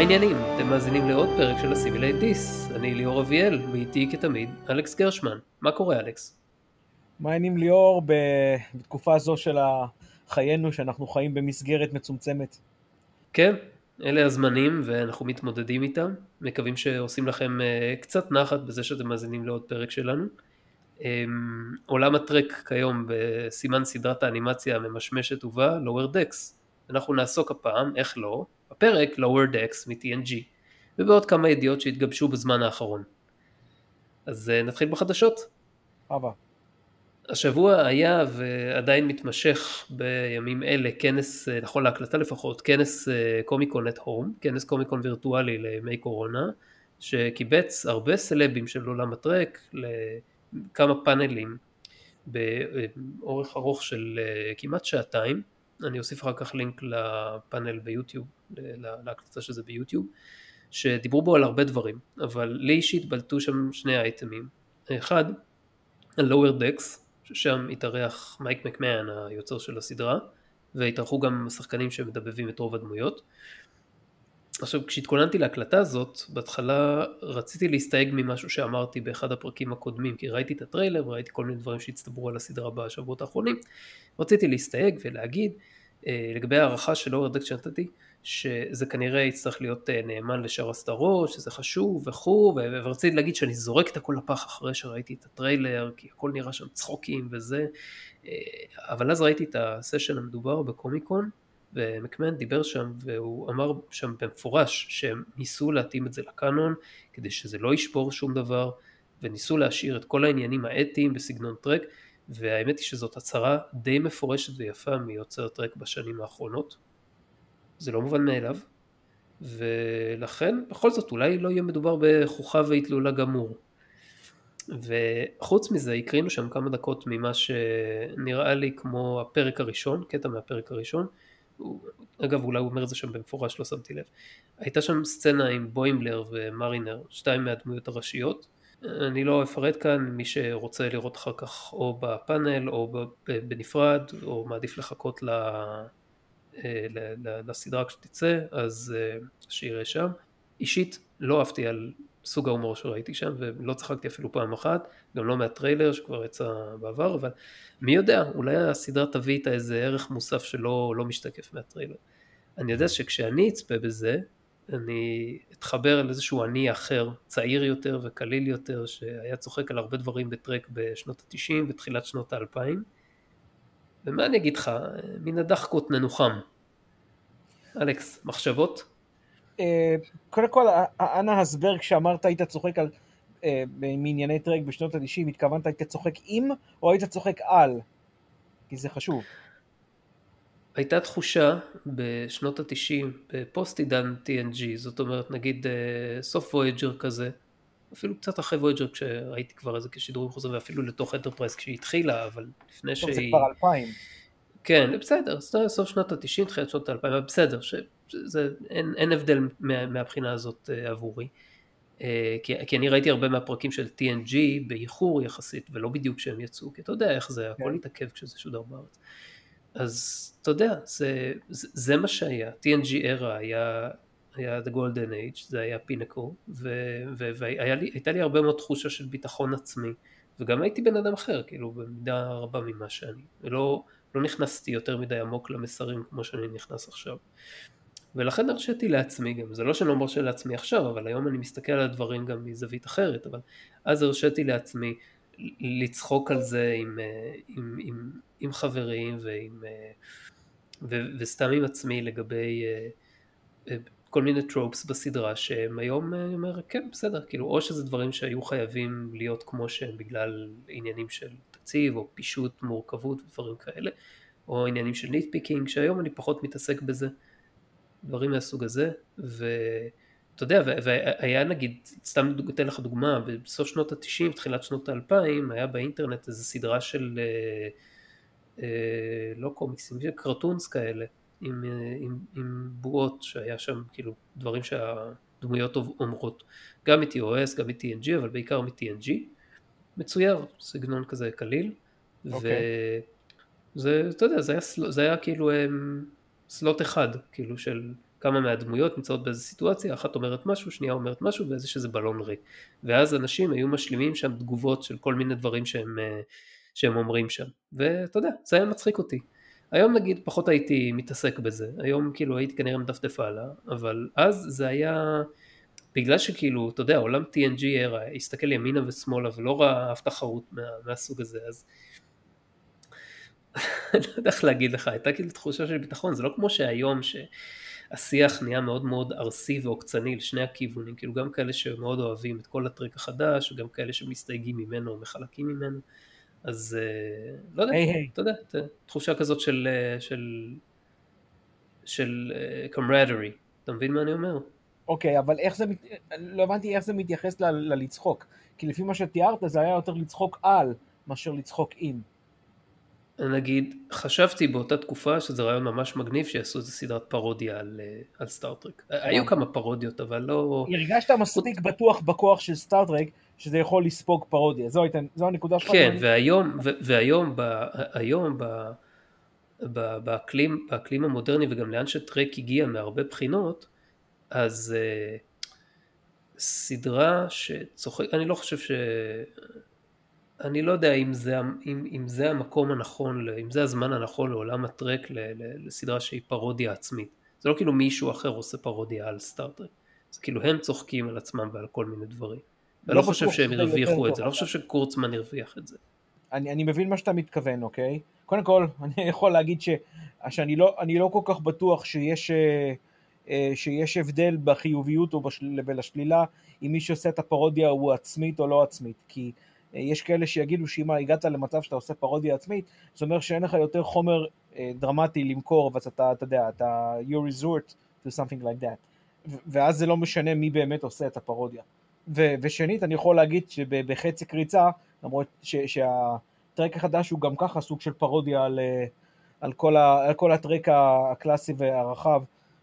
מה העניינים? אתם מאזינים לעוד פרק של Assimilate This. אני ליאור אביאל, ואיתי כתמיד אלכס גרשמן. מה קורה אלכס? מה העניינים ליאור בתקופה זו של חיינו, שאנחנו חיים במסגרת מצומצמת? כן, אלה הזמנים ואנחנו מתמודדים איתם. מקווים שעושים לכם אה, קצת נחת בזה שאתם מאזינים לעוד פרק שלנו. אמ, עולם הטרק כיום בסימן סדרת האנימציה הממשמשת ובא, Lower Decks. אנחנו נעסוק הפעם, איך לא, בפרק Lower Decks מ-TNG, ובעוד כמה ידיעות שהתגבשו בזמן האחרון. אז אה, נתחיל בחדשות. אבא. השבוע היה ועדיין מתמשך בימים אלה כנס, אה, נכון להקלטה לפחות, כנס קומיקון את הום, כנס קומיקון וירטואלי לימי קורונה, שקיבץ הרבה סלבים של עולם הטרק לכמה פאנלים באורך ארוך של אה, כמעט שעתיים, אני אוסיף אחר כך לינק לפאנל ביוטיוב, להקלטה של זה ביוטיוב, שדיברו בו על הרבה דברים, אבל לי אישית בלטו שם שני אייטמים, אחד, ה-Lower Decks, ששם התארח מייק מקמן היוצר של הסדרה והתארחו גם שחקנים שמדבבים את רוב הדמויות. עכשיו כשהתכוננתי להקלטה הזאת בהתחלה רציתי להסתייג ממשהו שאמרתי באחד הפרקים הקודמים כי ראיתי את הטריילר וראיתי כל מיני דברים שהצטברו על הסדרה בשבועות האחרונים רציתי להסתייג ולהגיד אה, לגבי הערכה של אור הדק שנתתי שזה כנראה יצטרך להיות אה, נאמן לשאר הסדרות, שזה חשוב וכו', ורציתי להגיד שאני זורק את הכל לפח אחרי שראיתי את הטריילר, כי הכל נראה שם צחוקים וזה, אה, אבל אז ראיתי את הסשן המדובר בקומיקון, ומקמן דיבר שם והוא אמר שם במפורש שהם ניסו להתאים את זה לקאנון כדי שזה לא ישבור שום דבר וניסו להשאיר את כל העניינים האתיים בסגנון טרק והאמת היא שזאת הצהרה די מפורשת ויפה מיוצר טרק בשנים האחרונות זה לא מובן מאליו, ולכן בכל זאת אולי לא יהיה מדובר בחוכה והתלולה גמור. וחוץ מזה הקרינו שם כמה דקות ממה שנראה לי כמו הפרק הראשון, קטע מהפרק הראשון, אגב אולי הוא אומר את זה שם במפורש לא שמתי לב, הייתה שם סצנה עם בוימבלר ומרינר, שתיים מהדמויות הראשיות, אני לא אפרט כאן, מי שרוצה לראות אחר כך או בפאנל או בנפרד או מעדיף לחכות לסדרה כשתצא, אז אה, שיראה שם. אישית לא אהבתי על סוג ההומור שראיתי שם ולא צחקתי אפילו פעם אחת, גם לא מהטריילר שכבר יצא בעבר, אבל מי יודע, אולי הסדרה תביא איתה איזה ערך מוסף שלא לא משתקף מהטריילר. אני יודע שכשאני אצפה בזה, אני אתחבר לאיזשהו אני אחר, צעיר יותר וקליל יותר, שהיה צוחק על הרבה דברים בטרק בשנות התשעים ותחילת שנות האלפיים. ומה אני אגיד לך, מן הדחקות ננוחם. אלכס, מחשבות? אה, קודם כל, אנא הסבר כשאמרת היית צוחק על אה, מענייני טרק בשנות ה-90, התכוונת היית צוחק עם או היית צוחק על? כי זה חשוב. הייתה תחושה בשנות ה-90 בפוסט עידן TNG, זאת אומרת נגיד אה, סוף Voyager כזה, אפילו קצת אחרי Voyager כשראיתי כבר איזה כשידורים חוזרים ואפילו לתוך Enterprise כשהיא התחילה, אבל לפני שהיא... זה כבר אלפיים. כן, בסדר, סוף שנות ה-90, תחילת שנות ה-2000, בסדר, שזה, אין, אין הבדל מה, מהבחינה הזאת אה, עבורי. אה, כי, כי אני ראיתי הרבה מהפרקים של TNG באיחור יחסית, ולא בדיוק כשהם יצאו, כי אתה יודע איך זה, הכל כן. התעכב כשזה שודר בארץ. אז אתה יודע, זה, זה, זה מה שהיה, TNG era היה, היה The Golden Age, זה היה פינקו, והייתה לי הרבה מאוד תחושה של ביטחון עצמי, וגם הייתי בן אדם אחר, כאילו, במידה רבה ממה שאני, ולא... לא נכנסתי יותר מדי עמוק למסרים כמו שאני נכנס עכשיו. ולכן הרשיתי לעצמי גם, זה לא שאני לא מרשה לעצמי עכשיו, אבל היום אני מסתכל על הדברים גם מזווית אחרת, אבל אז הרשיתי לעצמי לצחוק על זה עם, אה, עם, עם, עם חברים ועם, אה, ו, וסתם עם עצמי לגבי אה, כל מיני tropes בסדרה שהם היום, אני אומר, כן, בסדר, כאילו, או שזה דברים שהיו חייבים להיות כמו שהם בגלל עניינים של תקציב או פישוט מורכבות ודברים כאלה, או עניינים של nitpicking, שהיום אני פחות מתעסק בזה, דברים מהסוג הזה, ואתה יודע, והיה נגיד, סתם אתן לך דוגמה, בסוף שנות התשעים, תחילת שנות האלפיים, היה באינטרנט איזו סדרה של, אה, אה, לא קומיקסים, קרטונס כאלה, עם, אה, עם, עם בועות שהיה שם כאילו דברים שהדמויות אומרות גם מ-TOS גם מ-TNG אבל בעיקר מ-TNG מצויר סגנון כזה קליל okay. אוקיי. וזה אתה יודע זה היה, זה היה כאילו הם, אמ, סלוט אחד כאילו של כמה מהדמויות נמצאות באיזה סיטואציה, אחת אומרת משהו, שנייה אומרת משהו, ואיזה שזה בלון ריק. ואז אנשים היו משלימים שם תגובות של כל מיני דברים שהם, אה, שהם אומרים שם. ואתה יודע, זה היה מצחיק אותי. היום נגיד פחות הייתי מתעסק בזה, היום כאילו הייתי כנראה מדפדף הלאה, אבל אז זה היה, בגלל שכאילו, אתה יודע, עולם TNG era, הסתכל ימינה ושמאלה ולא ראה אף תחרות מה, מהסוג הזה, אז אני לא יודע איך להגיד לך, הייתה כאילו תחושה של ביטחון, זה לא כמו שהיום שהשיח נהיה מאוד מאוד ארסי ועוקצני לשני הכיוונים, כאילו גם כאלה שמאוד אוהבים את כל הטרק החדש, וגם כאלה שמסתייגים ממנו או מחלקים ממנו, אז אה, לא יודע, היי, היי. אתה יודע, תחושה כזאת של, אה, של, של קומרדרי, אתה מבין מה אני אומר? אוקיי, אבל איך זה, לא הבנתי איך זה מתייחס ל- ללצחוק. כי לפי מה שתיארת זה היה יותר לצחוק על מאשר לצחוק עם. נגיד, חשבתי באותה תקופה שזה רעיון ממש מגניב שיעשו איזה סדרת פרודיה על, אה, על סטארטרק. היו כמה פרודיות אבל לא... הרגשת מספיק בטוח בכוח של סטארטרק שזה יכול לספוג פרודיה. זו, הייתה, זו הנקודה שלך? כן? והיום, והיום, ב- היום ב- ב- באקלים, באקלים המודרני וגם לאן שטרק הגיע מהרבה בחינות, אז uh, סדרה שצוחק, אני לא חושב ש... אני לא יודע אם זה, אם, אם זה המקום הנכון, אם זה הזמן הנכון לעולם הטרק ל- ל- לסדרה שהיא פרודיה עצמית. זה לא כאילו מישהו אחר עושה פרודיה על סטארטרק. זה כאילו הם צוחקים על עצמם ועל כל מיני דברים. אני לא בטוח חושב שהם הרוויחו את זה, לא אבל- חושב שקורצמן הרוויח את זה. אני, אני מבין מה שאתה מתכוון, אוקיי? קודם כל, אני יכול להגיד ש, שאני לא, אני לא כל כך בטוח שיש, אה, אה, שיש הבדל בחיוביות ובשלילה אם מי שעושה את הפרודיה הוא עצמית או לא עצמית, כי אה, יש כאלה שיגידו שאם הגעת למצב שאתה עושה פרודיה עצמית, זה אומר שאין לך יותר חומר דרמטי למכור, ואז אתה, אתה יודע, אתה you resort to something like that. ואז זה לא משנה מי באמת עושה את הפרודיה. ו- ושנית, אני יכול להגיד שבחצי קריצה, למרות ש- שהטרק החדש הוא גם ככה סוג של פרודיה על, אה, על, כל, ה- על כל הטרק הקלאסי והרחב,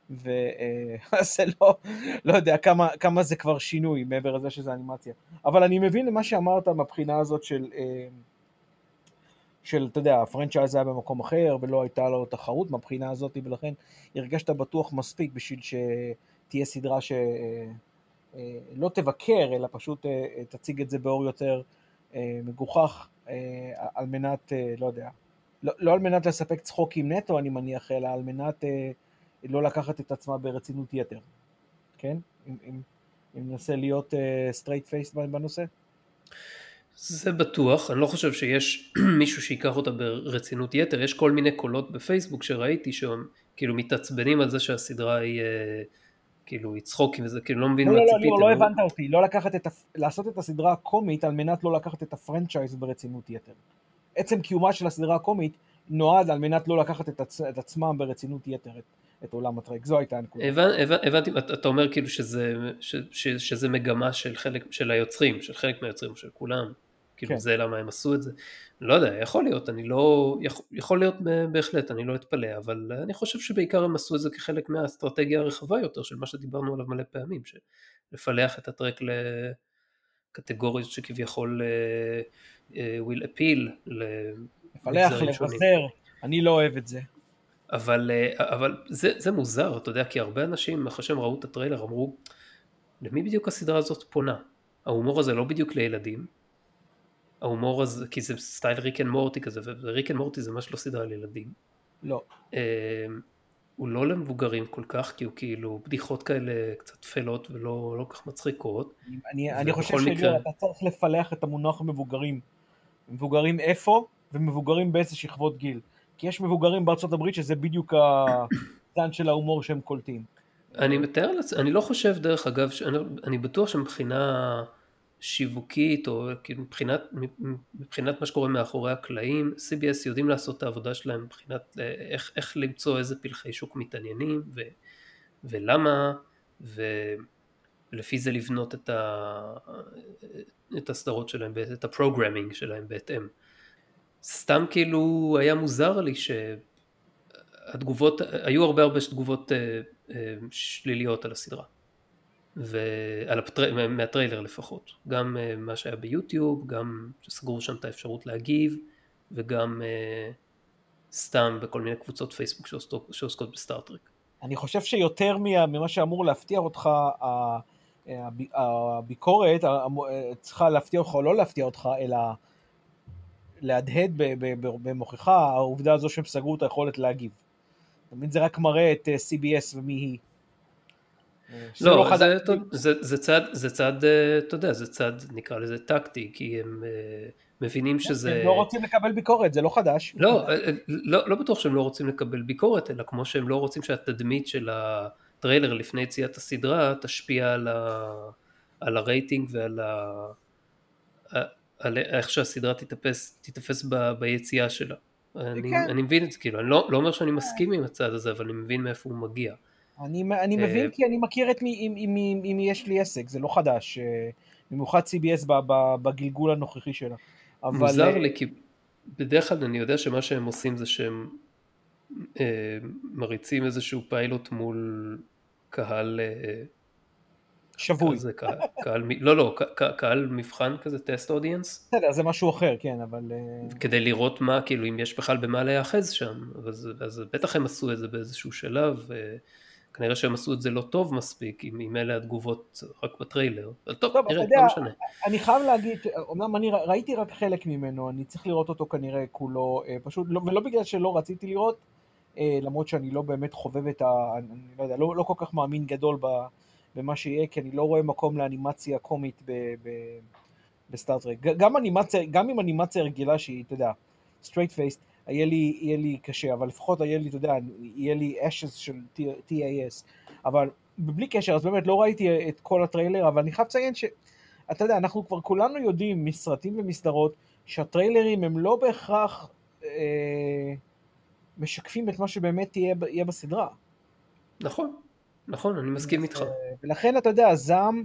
וזה לא, לא יודע כמה, כמה זה כבר שינוי מעבר לזה שזה אנימציה. אבל אני מבין למה שאמרת מהבחינה הזאת של, אה, של, אתה יודע, הפרנצ'ייז היה במקום אחר ולא הייתה לו תחרות מהבחינה הזאת, ולכן הרגשת בטוח מספיק בשביל שתהיה סדרה ש... אה, לא תבקר, אלא פשוט אה, אה, תציג את זה באור יותר מגוחך, על מנת, לא יודע, לא, לא על מנת לספק צחוקים נטו, אני מניח, אלא על מנת לא לקחת את עצמה ברצינות יתר, כן? אם, אם, אם ננסה להיות straight face בנושא? זה בטוח, אני לא חושב שיש מישהו שיקח אותה ברצינות יתר, יש כל מיני קולות בפייסבוק שראיתי שהם כאילו מתעצבנים על זה שהסדרה היא כאילו היא צחוקים וזה כאילו לא מבין לא, מה לא, לא, ציפיתם. לא, לא הבנת אותי, לא לקחת את, לעשות את הסדרה הקומית על מנת לא לקחת את הפרנצ'ייז ברצינות יתר. עצם קיומה של הסדרה הקומית נועד על מנת לא לקחת את, עצ... את עצמם ברצינות יתר, את, את עולם הטרק, זו הייתה הנקודה. הבנ, הבנ, הבנתי, אתה אומר כאילו שזה, ש, ש, שזה מגמה של חלק, של היוצרים, של חלק מהיוצרים, של כולם, כאילו כן. זה למה הם עשו את זה, לא יודע, יכול להיות, אני לא, יכול, יכול להיות בהחלט, אני לא אתפלא, אבל אני חושב שבעיקר הם עשו את זה כחלק מהאסטרטגיה הרחבה יותר של מה שדיברנו עליו מלא פעמים, של לפלח את הטרק לקטגוריות שכביכול uh, uh, will appeal לפלח. לבזר, אני לא אוהב את זה. אבל, אה, אבל זה, זה מוזר, אתה יודע, כי הרבה אנשים אחרי שהם ראו את הטריילר אמרו, למי בדיוק הסדרה הזאת פונה? ההומור הזה לא בדיוק לילדים, ההומור הזה, כי זה סטייל Rick and Morty כזה, ו Rick and Morty זה ממש לא סדרה לילדים. לא. אה, הוא לא למבוגרים כל כך, כי הוא כאילו בדיחות כאלה קצת טפלות ולא לא כל כך מצחיקות. אני, אני חושב מקרה- שאתה צריך לפלח את המונח מבוגרים. מבוגרים איפה ומבוגרים באיזה שכבות גיל. כי יש מבוגרים בארצות הברית שזה בדיוק הזן של ההומור שהם קולטים. אני מתאר לעצמי, אני לא חושב דרך אגב, שאני, אני בטוח שמבחינה שיווקית או כאילו מבחינת, מבחינת מה שקורה מאחורי הקלעים, CBS יודעים לעשות את העבודה שלהם מבחינת איך, איך למצוא איזה פלחי שוק מתעניינים ו, ולמה ולפי זה לבנות את, ה, את הסדרות שלהם, את ה programming שלהם בהתאם. סתם כאילו היה מוזר לי שהתגובות, היו הרבה הרבה תגובות אה, אה, שליליות על הסדרה. ועל הפטר... מהטריילר לפחות, גם אה, מה שהיה ביוטיוב, גם שסגרו שם את האפשרות להגיב, וגם אה, סתם בכל מיני קבוצות פייסבוק שעוסקות, שעוסקות בסטארטרק. אני חושב שיותר ממה שאמור להפתיע אותך, הביקורת צריכה להפתיע אותך או לא להפתיע אותך, אלא להדהד במוכיחה העובדה הזו שהם סגרו את היכולת להגיב. תמיד זה רק מראה את אה, CBS ומי היא. לא, לא זה, זה, זה צעד, זה צעד, אה, אתה יודע, זה צעד, נקרא לזה טקטי, כי הם אה, מבינים שזה... הם לא רוצים לקבל ביקורת, זה לא חדש. לא, לא, לא בטוח שהם לא רוצים לקבל ביקורת, אלא כמו שהם לא רוצים שהתדמית של הטריילר לפני יציאת הסדרה תשפיע על, ה, על הרייטינג ועל ה, על איך שהסדרה תתפס, תתפס ב, ביציאה שלה. אני, כן. אני מבין את זה, כאילו, אני לא, לא אומר שאני מסכים עם הצעד הזה, אבל אני מבין מאיפה הוא מגיע. אני, אני מבין אה, כי אני מכיר את מי, אם, אם, אם, אם יש לי עסק, זה לא חדש, אה, במיוחד CBS בגלגול הנוכחי שלה. אבל... מוזר אה, לי, כי בדרך כלל אני יודע שמה שהם עושים זה שהם אה, מריצים איזשהו פיילוט מול קהל... אה, שבוי. כזה, קהל, קהל, לא, לא, קהל מבחן כזה, טסט אודיאנס. בסדר, זה משהו אחר, כן, אבל... כדי לראות מה, כאילו, אם יש בכלל במה להיאחז שם, אז, אז בטח הם עשו את זה באיזשהו שלב, כנראה שהם עשו את זה לא טוב מספיק, אם, אם אלה התגובות רק בטריילר. אבל טוב, טוב נראה, יודע, לא משנה. אני חייב להגיד, אמנם אני ראיתי רק חלק ממנו, אני צריך לראות אותו כנראה כולו, אה, פשוט, לא, ולא בגלל שלא רציתי לראות, אה, למרות שאני לא באמת חובב את ה... אני לא יודע, לא, לא כל כך מאמין גדול במה שיהיה, כי אני לא רואה מקום לאנימציה קומית בסטארט-טרק. גם אנימציה, גם עם אנימציה רגילה שהיא, אתה יודע, straight faced, יהיה לי, יהיה לי קשה, אבל לפחות יהיה לי, אתה יודע, יהיה לי אשז של TAS. אבל בלי קשר, אז באמת לא ראיתי את כל הטריילר, אבל אני חייב לציין ש... אתה יודע, אנחנו כבר כולנו יודעים מסרטים ומסדרות שהטריילרים הם לא בהכרח אה, משקפים את מה שבאמת יהיה, יהיה בסדרה. נכון, נכון, אני מסכים איתך. אה, ולכן אתה יודע, הזעם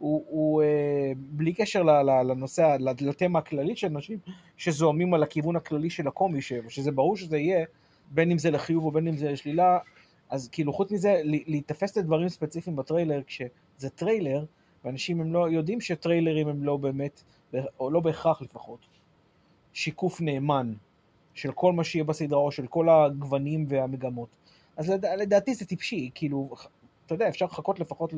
הוא, הוא אה, בלי קשר לנושא, לתמה הכללית של נשים, שזועמים על הכיוון הכללי של הקומי, שזה ברור שזה יהיה, בין אם זה לחיוב או בין אם זה לשלילה, אז כאילו חוץ מזה, להיתפס לדברים ספציפיים בטריילר, כשזה טריילר, ואנשים הם לא יודעים שטריילרים הם לא באמת, או לא בהכרח לפחות, שיקוף נאמן של כל מה שיהיה בסדרה, או של כל הגוונים והמגמות. אז לדעתי זה טיפשי, כאילו, אתה יודע, אפשר לחכות לפחות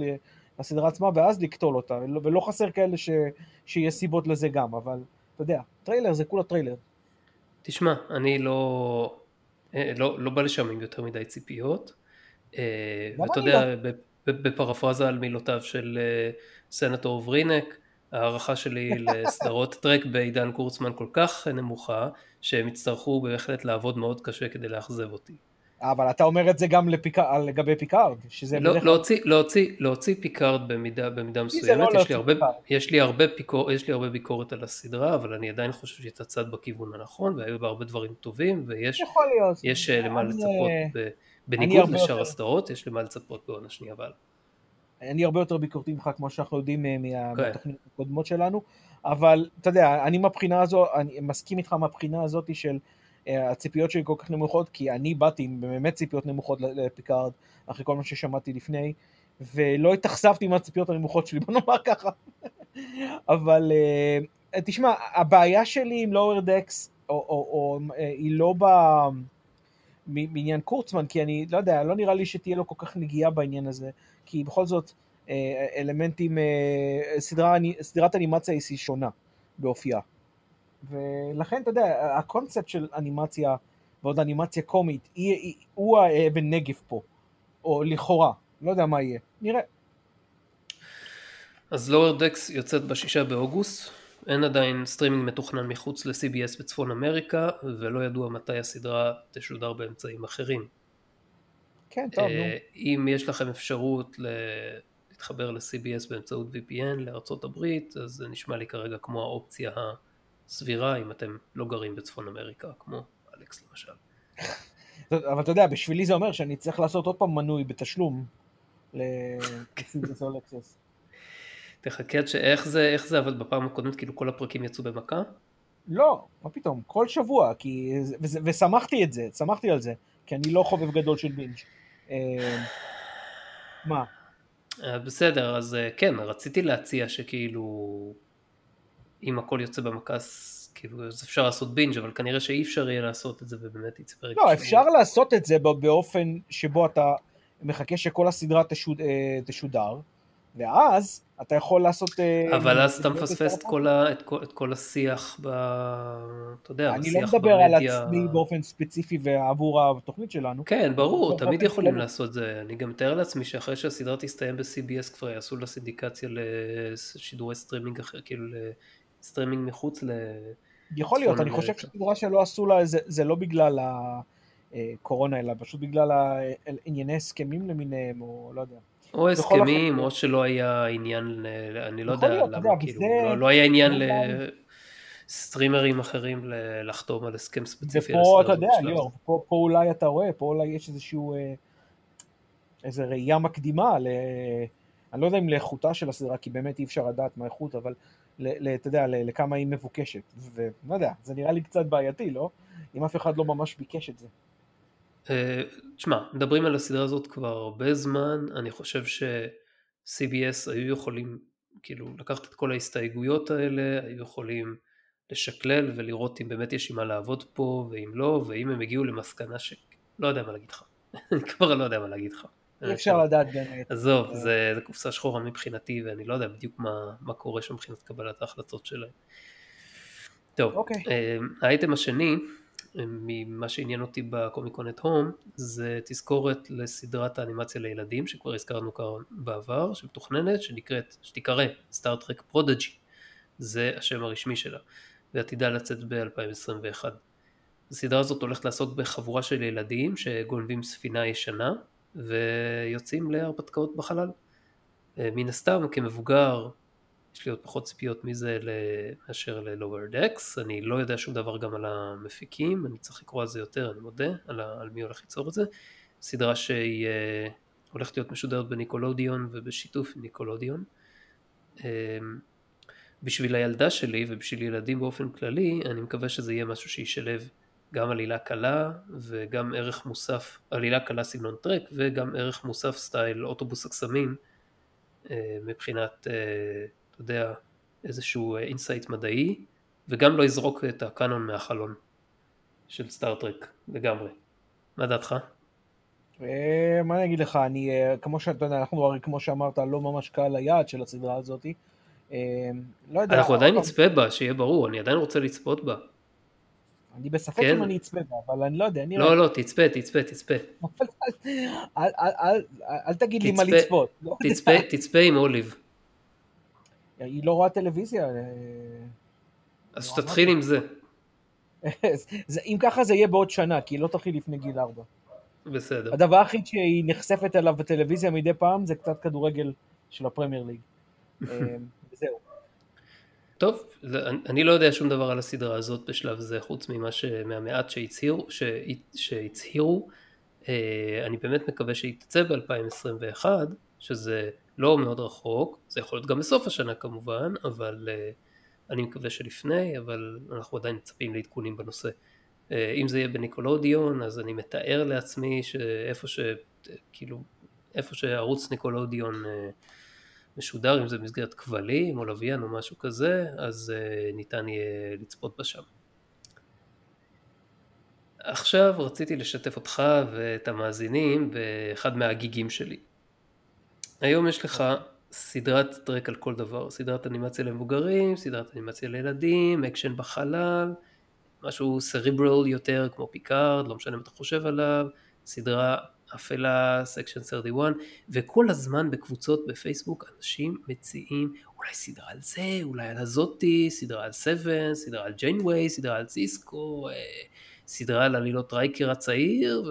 לסדרה עצמה ואז לקטול אותה, ולא חסר כאלה ש, שיהיה סיבות לזה גם, אבל אתה יודע, טריילר זה כולה טריילר. תשמע, אני לא, אה, לא, לא בא לשם עם יותר מדי ציפיות, אה, ואתה יודע, לא? בפרפרזה על מילותיו של אה, סנטור ורינק, ההערכה שלי לסדרות טרק בעידן קורצמן כל כך נמוכה, שהם יצטרכו בהחלט לעבוד מאוד קשה כדי לאכזב אותי. אבל אתה אומר את זה גם לפיק... לגבי פיקארד, שזה לא, בדרך להוציא, להוציא, להוציא פיקארד במידה, במידה מסוימת, לא יש, לי הרבה, יש, לי הרבה פיקור, יש לי הרבה ביקורת על הסדרה, אבל אני עדיין חושב שזה צעד בכיוון הנכון, והיו בה הרבה דברים טובים, ויש יש אה, למה לצפות, ב, בניגוד לשאר הסדרות, יש למה לצפות בעונה שנייה אבל. אני הרבה יותר ביקורתי ממך, כמו שאנחנו יודעים אה, כן. מהתוכניות הקודמות שלנו, אבל אתה יודע, אני מהבחינה הזו, אני מסכים איתך מהבחינה הזאת של הציפיות שלי כל כך נמוכות, כי אני באתי עם באמת ציפיות נמוכות לפיקארד, אחרי כל מה ששמעתי לפני, ולא התאכזבתי מהציפיות הנמוכות שלי, בוא נאמר ככה. אבל uh, תשמע, הבעיה שלי עם לואוור דקס, או, או, או, אה, היא לא ב... בעניין קורצמן, כי אני לא יודע, לא נראה לי שתהיה לו כל כך נגיעה בעניין הזה, כי בכל זאת אלמנטים, סדרה, סדרת אנימציה היא שונה באופייה. ולכן, אתה יודע, הקונספט של אנימציה, ועוד אנימציה קומית, היא, היא, הוא האבן נגף פה, או לכאורה, לא יודע מה יהיה, נראה. אז Lower Decks יוצאת בשישה באוגוסט, אין עדיין סטרימינג מתוכנן מחוץ ל-CBS בצפון אמריקה, ולא ידוע מתי הסדרה תשודר באמצעים אחרים. כן, טוב, נו. אה, אם יש לכם אפשרות להתחבר ל-CBS באמצעות VPN הברית, אז זה נשמע לי כרגע כמו האופציה ה... סבירה אם אתם לא גרים בצפון אמריקה, כמו אלכס למשל. אבל אתה יודע, בשבילי זה אומר שאני צריך לעשות עוד פעם מנוי בתשלום לסימפלס אלקסס. תחכה עד שאיך זה, איך זה עבד בפעם הקודמת, כאילו כל הפרקים יצאו במכה? לא, מה פתאום, כל שבוע, כי, ושמחתי את זה, שמחתי על זה, כי אני לא חובב גדול של בינג'. אה, מה? אה, בסדר, אז אה, כן, רציתי להציע שכאילו אם הכל יוצא במקס, כאילו, אז אפשר לעשות בינג', אבל כנראה שאי אפשר יהיה לעשות את זה ובאמת יצא פרק. לא, אפשר לעשות את זה באופן שבו אתה מחכה שכל הסדרה תשוד, אה, תשודר, ואז אתה יכול לעשות... אה, אבל אז אתה מפספס את כל, ה, את, כל, את כל השיח, ב, אתה יודע, אני לא מדבר במדיה... על עצמי באופן ספציפי ועבור התוכנית שלנו. כן, ברור, תמיד יכולים. לעשות זה. אני גם מתאר לעצמי שאחרי שהסדרה תסתיים ב-CBS כבר יעשו לה סינדיקציה לשידורי סטרימינג אחר, כאילו לסטרימינג מחוץ ל... יכול להיות, אני חושב שסדרה שלא עשו לה, זה, זה לא בגלל הקורונה, אלא פשוט בגלל ענייני הסכמים למיניהם, או לא יודע. או הסכמים, או שלא היה עניין, אני לא יודע למה, כאילו, לא, לא היה עניין לסטרימרים אחרים לחתום על הסכם ספציפי. ופה אתה יודע, ליאור, פה, פה אולי אתה רואה, פה אולי יש איזשהו, אה, איזה ראייה מקדימה, ל... אני לא יודע אם לאיכותה של הסדרה, כי באמת אי אפשר לדעת מה איכות, אבל אתה יודע, לכמה היא מבוקשת, ולא יודע, זה נראה לי קצת בעייתי, לא? אם אף אחד לא ממש ביקש את זה. אה, תשמע, מדברים על הסדרה הזאת כבר הרבה זמן, אני חושב ש-CBS היו יכולים כאילו לקחת את כל ההסתייגויות האלה, היו יכולים לשקלל ולראות אם באמת יש עם מה לעבוד פה ואם לא, ואם הם הגיעו למסקנה ש... לא יודע מה להגיד לך, אני כבר לא יודע מה להגיד לך. אי אפשר לדעת באמת. עזוב, זה, זה קופסה שחורה מבחינתי ואני לא יודע בדיוק מה, מה קורה שם מבחינת קבלת ההחלטות שלהם. טוב, אוקיי. אוקיי. אה, האייטם השני ממה שעניין אותי ב Comic-Con at Home זה תזכורת לסדרת האנימציה לילדים שכבר הזכרנו כאן בעבר שמתוכננת שנקראת שתיקרא Star Trek Prodigy זה השם הרשמי שלה ועתידה לצאת ב-2021 הסדרה הזאת הולכת לעסוק בחבורה של ילדים שגונבים ספינה ישנה ויוצאים להרפתקאות בחלל מן הסתם כמבוגר יש לי עוד פחות ציפיות מזה מאשר ל-Lower Decks, אני לא יודע שום דבר גם על המפיקים, אני צריך לקרוא על זה יותר, אני מודה, על, על מי הולך ליצור את זה. סדרה שהיא uh, הולכת להיות משודרת בניקולודיון ובשיתוף עם ניקולודיון. Um, בשביל הילדה שלי ובשביל ילדים באופן כללי, אני מקווה שזה יהיה משהו שישלב גם עלילה קלה וגם ערך מוסף, עלילה קלה סגנון טרק וגם ערך מוסף style אוטובוס הקסמים uh, מבחינת uh, אתה יודע, איזשהו insight מדעי, וגם לא יזרוק את הקאנון מהחלון של סטארטרק לגמרי. מה דעתך? אה, מה אני אגיד לך, אני, אה, כמו שאתה יודע, אנחנו הרי כמו שאמרת, לא ממש קהל היעד של הסדרה הזאת. אה, לא יודע. אנחנו עדיין נצפה בה, שיהיה ברור, אני עדיין רוצה לצפות בה. אני בספק כן. אם אני אצפה בה, אבל אני לא יודע. אני לא, לא, תצפה, תצפה, תצפה. אל תגיד לי מה לצפות. תצפה עם אוליב. היא לא רואה טלוויזיה. אה, אז שתתחיל עם זה. אם ככה זה יהיה בעוד שנה, כי היא לא תתחיל לפני גיל ארבע. בסדר. הדבר היחיד שהיא נחשפת אליו בטלוויזיה מדי פעם זה קצת כדורגל של הפרמייר ליג. אה, וזהו. טוב, אני לא יודע שום דבר על הסדרה הזאת בשלב זה, חוץ ממה מהמעט שהצהירו, שהצהירו. אה, אני באמת מקווה שהיא תצא ב-2021, שזה לא מאוד רחוק, זה יכול להיות גם בסוף השנה כמובן, אבל uh, אני מקווה שלפני, אבל אנחנו עדיין מצפים לעדכונים בנושא. Uh, אם זה יהיה בניקולודיון, אז אני מתאר לעצמי שאיפה ש... כאילו, איפה שערוץ ניקולודיון משודר, אם זה במסגרת כבלים או לוויין או משהו כזה, אז uh, ניתן יהיה לצפות בה שם. עכשיו רציתי לשתף אותך ואת המאזינים באחד מהגיגים שלי. היום יש לך סדרת טרק על כל דבר, סדרת אנימציה למבוגרים, סדרת אנימציה לילדים, אקשן בחלל, משהו cerebral יותר כמו פיקארד, לא משנה מה אתה חושב עליו, סדרה אפלה, Section 31, וכל הזמן בקבוצות בפייסבוק אנשים מציעים אולי סדרה על זה, אולי על הזאתי, סדרה על 7, סדרה על ג'יינווי, סדרה על סיסקו, אה, סדרה על עלילות רייקר הצעיר,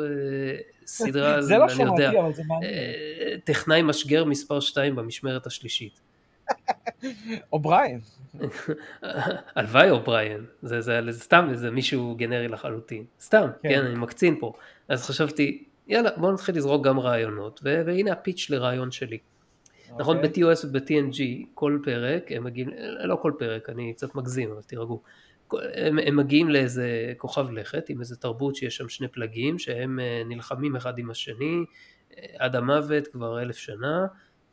וסדרה על, זה לא שמעתי, אבל זה. אה, טכנאי משגר מספר 2 במשמרת השלישית. או בריין. הלוואי או בריין, זה, זה, זה סתם איזה מישהו גנרי לחלוטין, סתם, כן. כן, אני מקצין פה. אז חשבתי, יאללה, בוא נתחיל לזרוק גם רעיונות, והנה ה pitch לרעיון שלי. Okay. נכון, אוקיי. ב-TOS וב-TNG, כל פרק, הם מגיעים, לא כל פרק, אני קצת מגזים, אבל תירגעו. הם, הם מגיעים לאיזה כוכב לכת עם איזה תרבות שיש שם שני פלגים שהם אה, נלחמים אחד עם השני אה, עד המוות כבר אלף שנה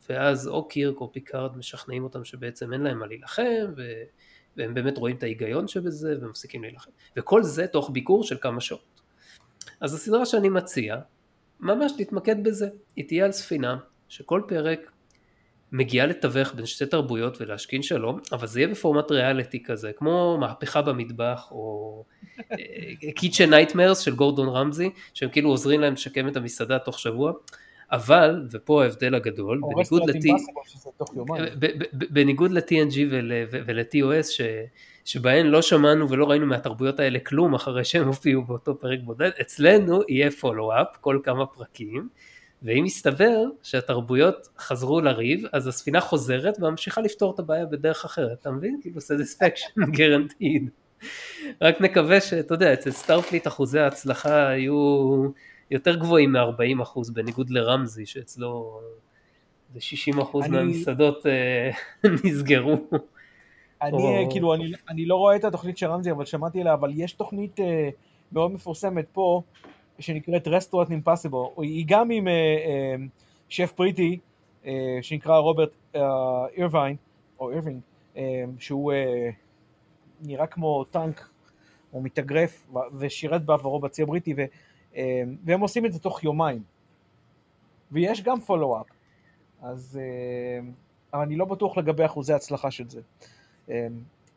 ואז או קירק או פיקארד משכנעים אותם שבעצם אין להם מה להילחם ו... והם באמת רואים את ההיגיון שבזה ומפסיקים להילחם וכל זה תוך ביקור של כמה שעות אז הסדרה שאני מציע ממש להתמקד בזה. היא תהיה על ספינה שכל פרק מגיעה לתווך בין שתי תרבויות ולהשכין שלום, אבל זה יהיה בפורמט ריאליטי כזה, כמו מהפכה במטבח או Kitchen Nightmares של גורדון רמזי, שהם כאילו עוזרים להם לשקם את המסעדה תוך שבוע. אבל, ופה ההבדל הגדול, בניגוד, לת... בניגוד ל-TNG ול-TOS, ש... שבהן לא שמענו ולא ראינו מהתרבויות האלה כלום אחרי שהם הופיעו באותו פרק בודד, אצלנו יהיה follow-up כל כמה פרקים, ואם יסתבר שהתרבויות חזרו לריב, אז הספינה חוזרת וממשיכה לפתור את הבעיה בדרך אחרת, אתה מבין? כאילו satisfaction guaranteed. רק נקווה שאתה יודע, אצל Starfleet אחוזי ההצלחה היו יותר גבוהים מ-40% בניגוד לרמזי שאצלו זה 60% אני... מהמסעדות אה, נסגרו. אני או... כאילו, אני, אני לא רואה את התוכנית של רמזי, אבל שמעתי עליה, אבל יש תוכנית uh, מאוד מפורסמת פה, שנקראת Restaurant Impossible, היא גם עם uh, uh, שף בריטי, uh, שנקרא רוברט uh, אירווין, או אירווינג, uh, שהוא uh, נראה כמו טנק, או מתאגרף, ושירת בעברו בצי הבריטי, ו... אמ, והם עושים את זה תוך יומיים. ויש גם follow-up. אז... אמ, אני לא בטוח לגבי אחוזי הצלחה של זה. אמ,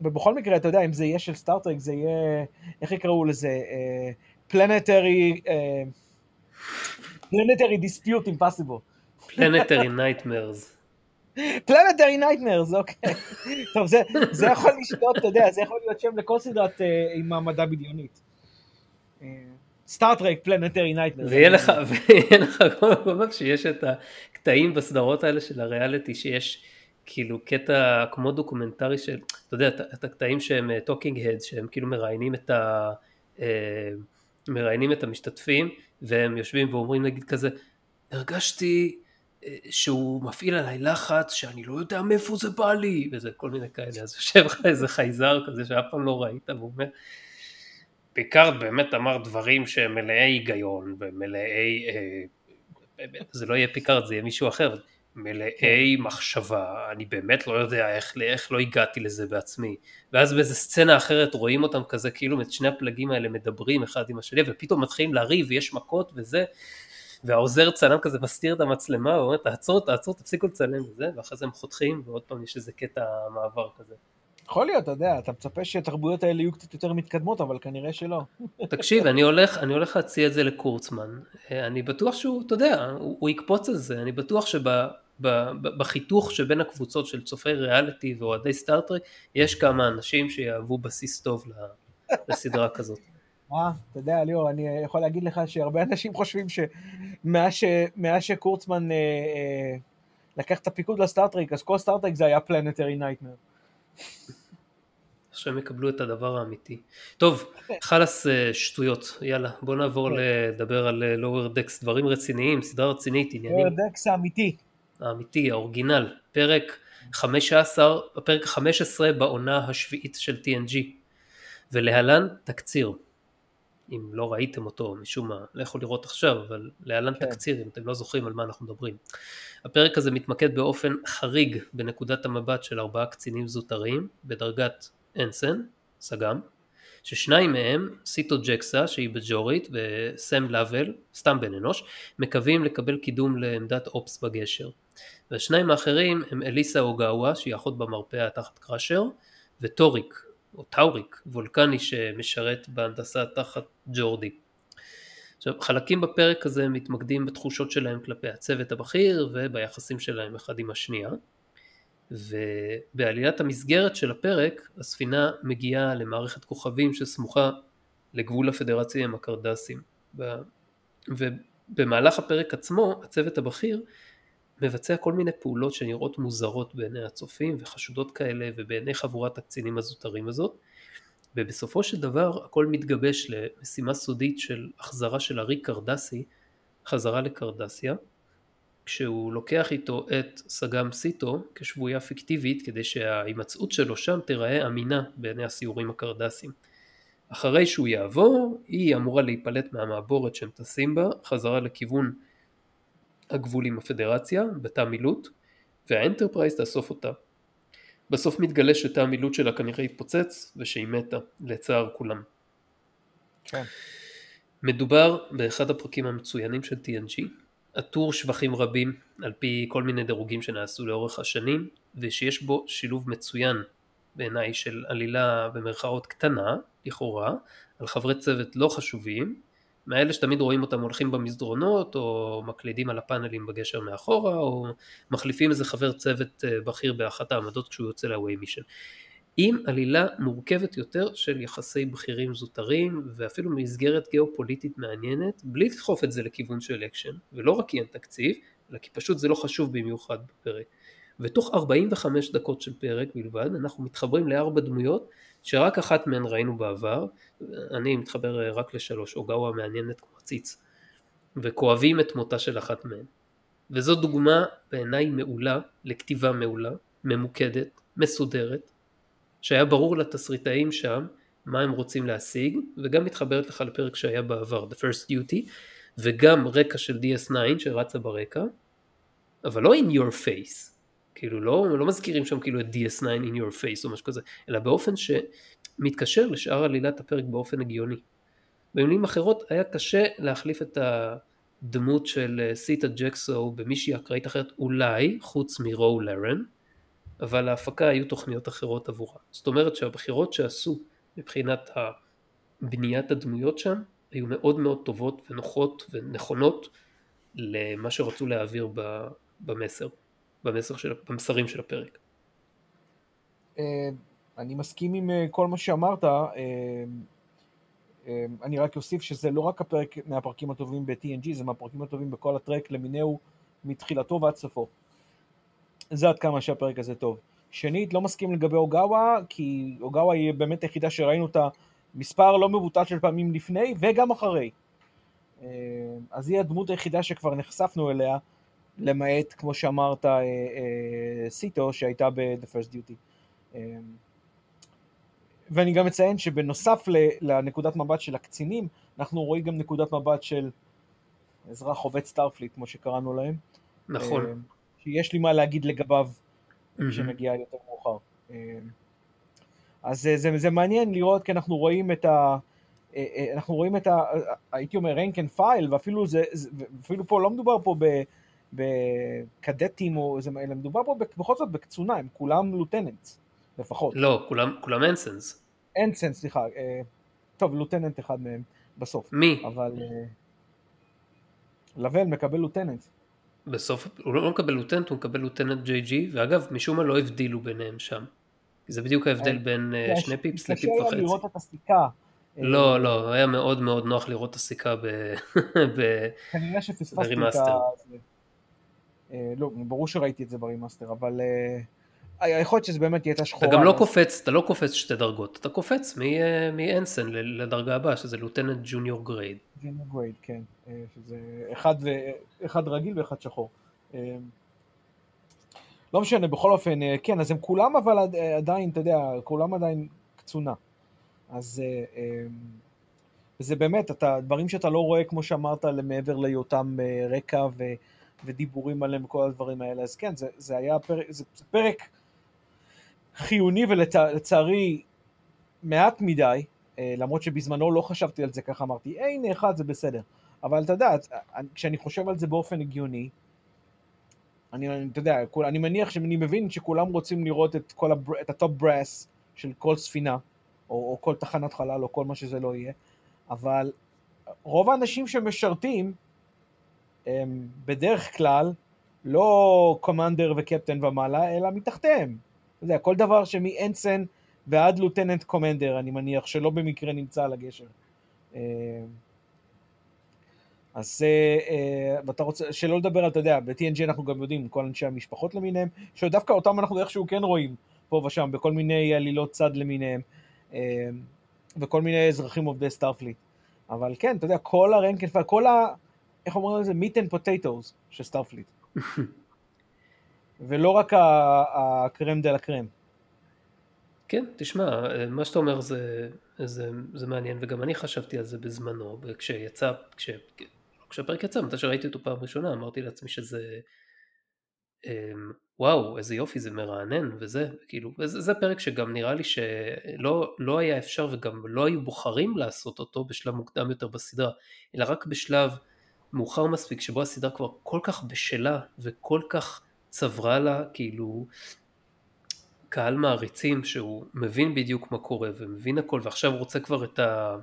ובכל מקרה, אתה יודע, אם זה יהיה של סטאר-טרק, זה יהיה, איך יקראו לזה? Planetary... Planetary Dispute Impossible. planetary nightmares. planetary nightmares, אוקיי. טוב, זה, זה יכול להיות, אתה יודע, זה יכול להיות שם לכל סדרת uh, מדע בדיונית. Star Trek planetary nightmare. ויהיה לך, ויהיה לך כל פעם שיש את הקטעים בסדרות האלה של הריאליטי שיש כאילו קטע כמו דוקומנטרי של, אתה יודע, את הקטעים שהם talking uh, heads שהם כאילו מראיינים את ה... Uh, מראיינים את המשתתפים והם יושבים ואומרים נגיד כזה הרגשתי uh, שהוא מפעיל עליי לחץ שאני לא יודע מאיפה זה בא לי וזה כל מיני כאלה אז יושב לך איזה חייזר כזה שאף פעם לא ראית והוא אומר פיקארד באמת אמר דברים שהם מלאי היגיון ומלאי, אה, זה לא יהיה פיקארד זה יהיה מישהו אחר, מלאי מחשבה, אני באמת לא יודע איך, איך לא הגעתי לזה בעצמי. ואז באיזה סצנה אחרת רואים אותם כזה כאילו את שני הפלגים האלה מדברים אחד עם השני ופתאום מתחילים לריב ויש מכות וזה והעוזר צלם כזה מסתיר את המצלמה ואומר תעצור תעצור תפסיקו לצלם וזה ואחרי זה הם חותכים ועוד פעם יש איזה קטע מעבר כזה יכול להיות, אתה יודע, אתה מצפה שהתרבויות האלה יהיו קצת יותר מתקדמות, אבל כנראה שלא. תקשיב, אני הולך, אני הולך להציע את זה לקורצמן. אני בטוח שהוא, אתה יודע, הוא, הוא יקפוץ על זה. אני בטוח שבחיתוך שבין הקבוצות של צופי ריאליטי ואוהדי סטארטרק, יש כמה אנשים שיהוו בסיס טוב לסדרה כזאת. אה, אתה יודע, ליאור, אני יכול להגיד לך שהרבה אנשים חושבים שמאז שקורצמן אה, אה, לקח את הפיקוד לסטארטרק, אז כל סטארטרק זה היה planetary nightmare. שהם יקבלו את הדבר האמיתי. טוב, חלאס אה, שטויות, יאללה, בוא נעבור כן. לדבר על לואוור אה, Decks, דברים רציניים, סדרה רצינית, עניינים. Lower Decks האמיתי. האמיתי, ה original, פרק 15, הפרק 15 בעונה השביעית של TNG, ולהלן תקציר. אם לא ראיתם אותו משום מה, לכו לראות עכשיו, אבל להלן כן. תקציר אם אתם לא זוכרים על מה אנחנו מדברים. הפרק הזה מתמקד באופן חריג בנקודת המבט של ארבעה קצינים זוטרים בדרגת אנסן, סג"ם, ששניים מהם, סיטו ג'קסה שהיא בג'ורית וסם לאבל, סתם בן אנוש, מקווים לקבל קידום לעמדת אופס בגשר. והשניים האחרים הם אליסה אוגאווה שהיא אחות במרפאה תחת קראשר וטוריק או טאוריק וולקני שמשרת בהנדסה תחת ג'ורדי. עכשיו חלקים בפרק הזה מתמקדים בתחושות שלהם כלפי הצוות הבכיר וביחסים שלהם אחד עם השנייה ובעליית המסגרת של הפרק הספינה מגיעה למערכת כוכבים שסמוכה לגבול הפדרציה עם הקרדסים ובמהלך הפרק עצמו הצוות הבכיר מבצע כל מיני פעולות שנראות מוזרות בעיני הצופים וחשודות כאלה ובעיני חבורת הקצינים הזוטרים הזאת ובסופו של דבר הכל מתגבש למשימה סודית של החזרה של ארי קרדסי חזרה לקרדסיה כשהוא לוקח איתו את סג"ם סיטו כשבויה פיקטיבית כדי שההימצאות שלו שם תיראה אמינה בעיני הסיורים הקרדסים. אחרי שהוא יעבור היא אמורה להיפלט מהמעבורת שהם טסים בה חזרה לכיוון הגבול עם הפדרציה בתא מילוט והאנטרפרייז תאסוף אותה. בסוף מתגלה שתא המילוט שלה כנראה התפוצץ ושהיא מתה לצער כולם. כן. מדובר באחד הפרקים המצוינים של TNG, עטור שבחים רבים על פי כל מיני דירוגים שנעשו לאורך השנים, ושיש בו שילוב מצוין בעיניי של עלילה במרכאות קטנה, לכאורה, על חברי צוות לא חשובים, מאלה שתמיד רואים אותם הולכים במסדרונות, או מקלידים על הפאנלים בגשר מאחורה, או מחליפים איזה חבר צוות אה, בכיר באחת העמדות כשהוא יוצא ל away mission. עם עלילה מורכבת יותר של יחסי בכירים זוטרים ואפילו מסגרת גיאופוליטית מעניינת בלי לדחוף את זה לכיוון של אקשן ולא רק כי אין תקציב אלא כי פשוט זה לא חשוב במיוחד בפרק ותוך 45 דקות של פרק בלבד אנחנו מתחברים לארבע דמויות שרק אחת מהן ראינו בעבר אני מתחבר רק לשלוש אוגאווה מעניינת כמו שיט וכואבים את מותה של אחת מהן. וזו דוגמה בעיניי מעולה לכתיבה מעולה ממוקדת מסודרת שהיה ברור לתסריטאים שם מה הם רוצים להשיג וגם מתחברת לך לפרק שהיה בעבר The First Duty וגם רקע של DS9 שרצה ברקע אבל לא in your face כאילו לא, לא מזכירים שם כאילו את DS9 in your face או משהו כזה אלא באופן שמתקשר לשאר עלילת הפרק באופן הגיוני במילים אחרות היה קשה להחליף את הדמות של סיטה ג'קסו במישהי אקראית אחרת אולי חוץ מרו לרן אבל להפקה היו תוכניות אחרות עבורה. זאת אומרת שהבחירות שעשו מבחינת בניית הדמויות שם היו מאוד מאוד טובות ונוחות ונכונות למה שרצו להעביר במסר, במסר של, במסרים של הפרק. אה, אני מסכים עם אה, כל מה שאמרת, אה, אני רק אוסיף שזה לא רק הפרק מהפרקים הטובים ב-TNG, זה מהפרקים הטובים בכל הטרק למיניהו מתחילתו ועד סופו. זה עד כמה שהפרק הזה טוב. שנית, לא מסכים לגבי אוגאווה, כי אוגאווה היא באמת היחידה שראינו אותה מספר לא מבוטל של פעמים לפני וגם אחרי. אז היא הדמות היחידה שכבר נחשפנו אליה, למעט, כמו שאמרת, אה, אה, סיטו, שהייתה ב-The First Duty. ואני גם מציין שבנוסף לנקודת מבט של הקצינים, אנחנו רואים גם נקודת מבט של אזרח עובד Starfleet, כמו שקראנו להם. נכון. שיש לי מה להגיד לגביו כשמגיע יותר מאוחר. אה, אז זה, זה, זה מעניין לראות כי אנחנו רואים את ה... אה, אה, אנחנו רואים את ה... הייתי אומר rank and file ואפילו זה, אפילו פה לא מדובר פה ב... בקדטים או איזה, אלא מדובר פה בכל זאת בקצונה, הם כולם lieutenants לפחות. לא, כולם, כולם ensigns. ensigns, סליחה. טוב, lieutenant אחד מהם בסוף. מי? אבל... לבל מקבל lieutenant. בסוף הוא לא מקבל lieutenant, הוא מקבל lieutenant JG, ואגב משום מה לא הבדילו ביניהם שם. זה בדיוק ההבדל אה, בין אה, שני pips ל-pip וחצי. קשה לראות את הסיכה. לא, לא, היה מאוד מאוד נוח לראות את הסיכה ב-remaster. כנראה שפספסתי את ה... אה, לא, ברור שראיתי את זה ב-remaster, אבל יכול להיות שזה באמת הייתה שחורה. אתה גם לא קופץ, אתה לא קופץ שתי דרגות, אתה קופץ מאנסן לדרגה הבאה, שזה lieutenant junior grade. junior grade, כן, שזה אחד, אחד רגיל ואחד שחור. לא משנה, בכל אופן, כן, אז הם כולם אבל עדיין, אתה יודע, כולם עדיין קצונה. אז זה באמת, אתה, דברים שאתה לא רואה, כמו שאמרת, מעבר להיותם רקע ו, ודיבורים עליהם וכל הדברים האלה, אז כן, זה, זה היה פרק, זה, זה פרק חיוני ולצערי מעט מדי, אה, למרות שבזמנו לא חשבתי על זה ככה, אמרתי, אה, הנה אחד זה בסדר. אבל אתה יודע, כשאני חושב על זה באופן הגיוני, אני, אתה יודע, אני מניח שאני מבין שכולם רוצים לראות את, כל ה-bra, את ה-top brass של כל ספינה, או, או כל תחנת חלל, או כל מה שזה לא יהיה, אבל רוב האנשים שמשרתים, הם בדרך כלל לא קומנדר וקפטן ומעלה, אלא מתחתיהם. אתה יודע, כל דבר שמאנסן ועד לוטננט קומנדר, אני מניח שלא במקרה נמצא על הגשר. אה, אז אה, ואתה רוצה, שלא לדבר אתה יודע, ב-TNG אנחנו גם יודעים, כל אנשי המשפחות למיניהם, שדווקא אותם אנחנו איכשהו כן רואים פה ושם, בכל מיני עלילות צד למיניהם, אה, וכל מיני אזרחים עובדי Starfleet. אבל כן, אתה יודע, כל ה-rank and, כל ה... איך אומרים לזה? meat and potatoes של Starfleet. ולא רק ה-crème de la crème. כן, תשמע, מה שאתה אומר זה, זה, זה מעניין, וגם אני חשבתי על זה בזמנו, כשיצא, כש, כשהפרק יצא, מתי שראיתי אותו פעם ראשונה, אמרתי לעצמי שזה וואו איזה יופי זה מרענן וזה כאילו זה, זה פרק שגם נראה לי שלא לא היה אפשר וגם לא היו בוחרים לעשות אותו בשלב מוקדם יותר בסדרה אלא רק בשלב מאוחר מספיק שבו הסדרה כבר כל כך בשלה וכל כך צברה לה כאילו קהל מעריצים שהוא מבין בדיוק מה קורה ומבין הכל ועכשיו הוא רוצה כבר את ה...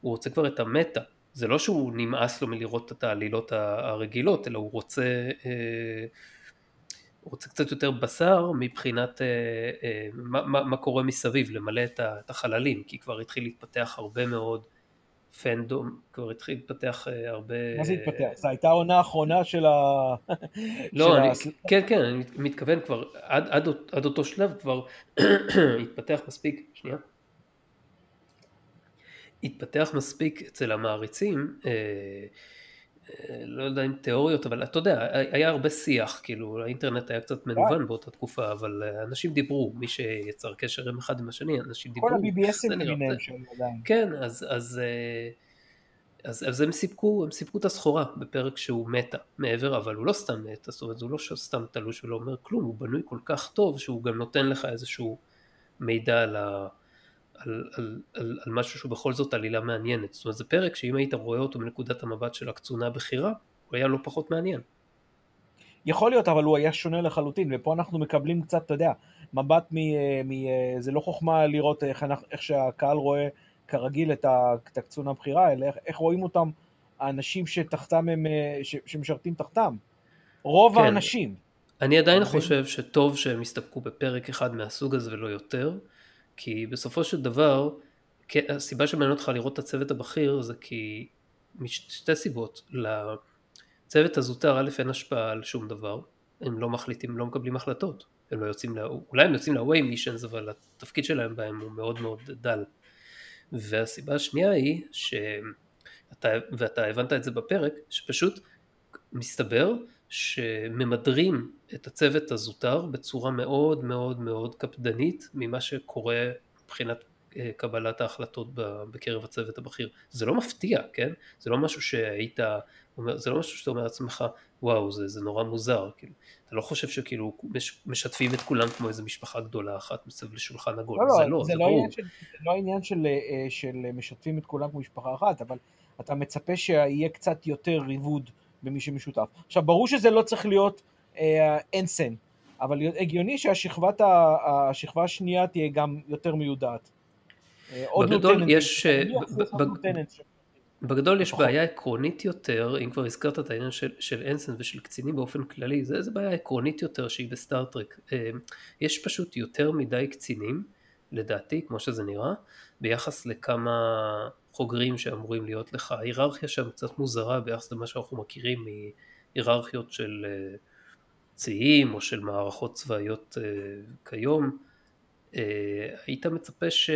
הוא רוצה כבר את המטה. זה לא שהוא נמאס לו מלראות את העלילות הרגילות אלא הוא רוצה אה, הוא רוצה קצת יותר בשר מבחינת אה, אה, מה, מה, מה קורה מסביב למלא את החללים כי כבר התחיל להתפתח הרבה מאוד פנדום, כבר התחיל להתפתח אה, הרבה... מה זה התפתח? זו הייתה העונה האחרונה של ה... לא, של אני, ה... כן, כן, אני מתכוון כבר, עד, עד, עד אותו שלב כבר התפתח מספיק, שנייה. התפתח מספיק אצל המעריצים אה, לא יודע אם תיאוריות, אבל אתה יודע, היה הרבה שיח, כאילו האינטרנט היה קצת מנוון באותה תקופה, אבל אה, אנשים דיברו, מי שיצר קשר עם אחד עם השני, אנשים דיברו. כל ה-BBSים למיניהם שם עדיין. כן, אז, אז, אה, אז, אז הם סיפקו, הם סיפקו את הסחורה בפרק שהוא מטה מעבר, אבל הוא לא סתם מטה, זאת אומרת, הוא לא סתם תלוש ולא אומר כלום, הוא בנוי כל כך טוב, שהוא גם נותן לך איזשהו מידע על ה... על, על, על, על משהו שהוא בכל זאת עלילה מעניינת. זאת אומרת זה פרק שאם היית רואה אותו מנקודת המבט של הקצונה הבכירה, הוא היה לא פחות מעניין. יכול להיות, אבל הוא היה שונה לחלוטין, ופה אנחנו מקבלים קצת, אתה יודע, מבט מ... מ זה לא חוכמה לראות איך, איך שהקהל רואה כרגיל את, ה, את הקצונה הבכירה, אלא איך, איך רואים אותם האנשים שתחתם הם, ש, שמשרתים תחתם. רוב כן. האנשים. אני עדיין חושב שטוב שהם יסתפקו בפרק אחד מהסוג הזה ולא יותר. כי בסופו של דבר, הסיבה שמעניין אותך לראות את הצוות הבכיר זה כי משתי סיבות, לצוות הזוטר א' אין השפעה על שום דבר, הם לא מחליטים, לא מקבלים החלטות, הם לא יוצאים, לה, אולי הם יוצאים ל-away missions אבל התפקיד שלהם בהם הוא מאוד מאוד דל. והסיבה השנייה היא, שאתה, ואתה הבנת את זה בפרק, שפשוט מסתבר שממדרים את הצוות הזוטר בצורה מאוד מאוד מאוד קפדנית ממה שקורה מבחינת אה, קבלת ההחלטות בקרב הצוות הבכיר. זה לא מפתיע, כן? זה לא משהו שהיית, זה לא משהו שאתה אומר לעצמך, וואו, זה, זה נורא מוזר, כאילו. אתה לא חושב שכאילו משתפים את כולם כמו איזה משפחה גדולה אחת מסביב לשולחן עגול, לא, לא, זה לא, זה, זה לא עניין של, זה לא עניין של, אה, של משתפים את כולם כמו משפחה אחת, אבל אתה מצפה שיהיה קצת יותר ריבוד במי שמשותף. עכשיו, ברור שזה לא צריך להיות אנסן, אה, אבל הגיוני שהשכבה השנייה תהיה גם יותר מיודעת. אה, בגדול יש... אה, בגדול יש בעיה עקרונית יותר, אם כבר הזכרת את העניין של, של אנסן ושל קצינים באופן כללי, זה, זה בעיה עקרונית יותר שהיא בסטארטרק. יש פשוט יותר מדי קצינים, לדעתי, כמו שזה נראה, ביחס לכמה חוגרים שאמורים להיות לך. ההיררכיה שם קצת מוזרה ביחס למה שאנחנו מכירים מהיררכיות של אה, ציים או של מערכות צבאיות אה, כיום. אה, היית מצפה ש...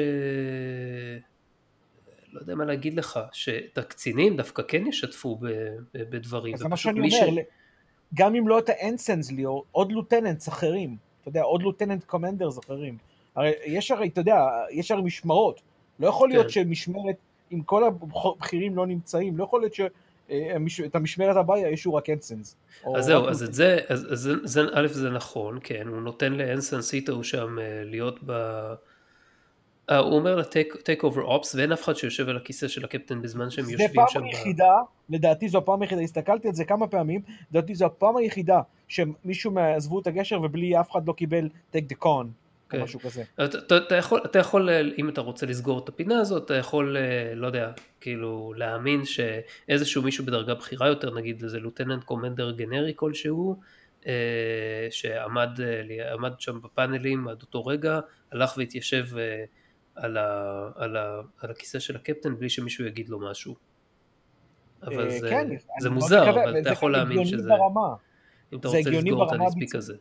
לא יודע מה להגיד לך, שאת הקצינים דווקא כן ישתפו בדברים. זה מה שאני אומר, ש... גם אם לא את האנסנס ליאור, עוד לוטננטס אחרים, אתה יודע, עוד לוטננט קומנדרס אחרים. הרי יש הרי, אתה יודע, יש הרי משמרות. לא יכול להיות כן. שמשמרת אם כל הבכירים לא נמצאים, לא יכול להיות שאת המשמרת הבאה יאיישו רק אנסנס. אז זהו, אז את זה, אז זה, זה, א' זה נכון, כן, הוא נותן לאנסנס איתו שם אה, להיות ב... Uh, הוא אומר ל-take over ops ואין אף אחד שיושב על הכיסא של הקפטן בזמן שהם יושבים שם. זה פעם היחידה, לדעתי זו הפעם היחידה, הסתכלתי על זה כמה פעמים, לדעתי זו הפעם היחידה שמישהו עזבו את הגשר ובלי אף אחד לא קיבל take the con. כן. או משהו כזה. אתה, אתה, אתה, יכול, אתה יכול, אם אתה רוצה לסגור את הפינה הזאת, אתה יכול, אה, לא יודע, כאילו להאמין שאיזשהו מישהו בדרגה בכירה יותר, נגיד איזה לוטננט קומנדר גנרי כלשהו, אה, שעמד אה, שם בפאנלים עד אותו רגע, הלך והתיישב על, ה, על, ה, על הכיסא של הקפטן בלי שמישהו יגיד לו משהו. אבל זה, כן, זה מוזר, אבל אתה יכול להאמין שזה... ברמה. אם אתה רוצה לסגור את הנספיק הזה.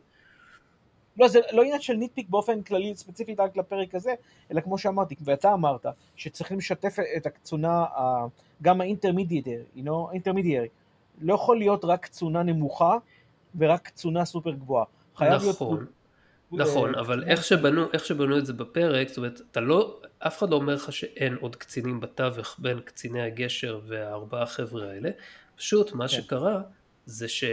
לא, זה לא עניין של ניטפיק באופן כללי ספציפית רק לפרק הזה, אלא כמו שאמרתי, ואתה אמרת, שצריכים לשתף את הקצונה, גם האינטרמידיארי, you know. לא יכול להיות רק קצונה נמוכה ורק קצונה סופר גבוהה. חייב נכון. להיות... נכון, אבל איך שבנו, איך שבנו את זה בפרק, זאת אומרת, אתה לא, אף אחד לא אומר לך שאין עוד קצינים בתווך בין קציני הגשר והארבעה חבר'ה האלה, פשוט מה כן. שקרה זה ש...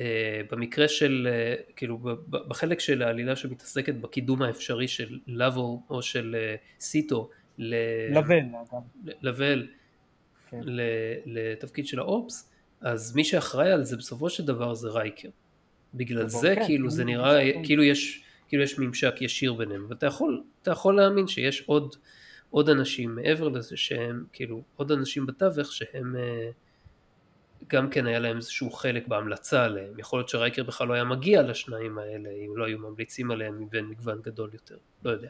אה, במקרה של, אה, כאילו בחלק של העלילה שמתעסקת בקידום האפשרי של לאבו או של אה, סיטו לבל, לבל כן. לתפקיד של האופס, אז מי שאחראי על זה בסופו של דבר זה רייקר. בגלל זה כן, כאילו זה נראה כאילו יש, כאילו יש ממשק ישיר ביניהם, ואתה יכול, יכול להאמין שיש עוד, עוד אנשים מעבר לזה שהם, כאילו עוד אנשים בתווך שהם גם כן היה להם איזשהו חלק בהמלצה עליהם, יכול להיות שרייקר בכלל לא היה מגיע לשניים האלה אם לא היו ממליצים עליהם מבין מגוון גדול יותר, לא יודע.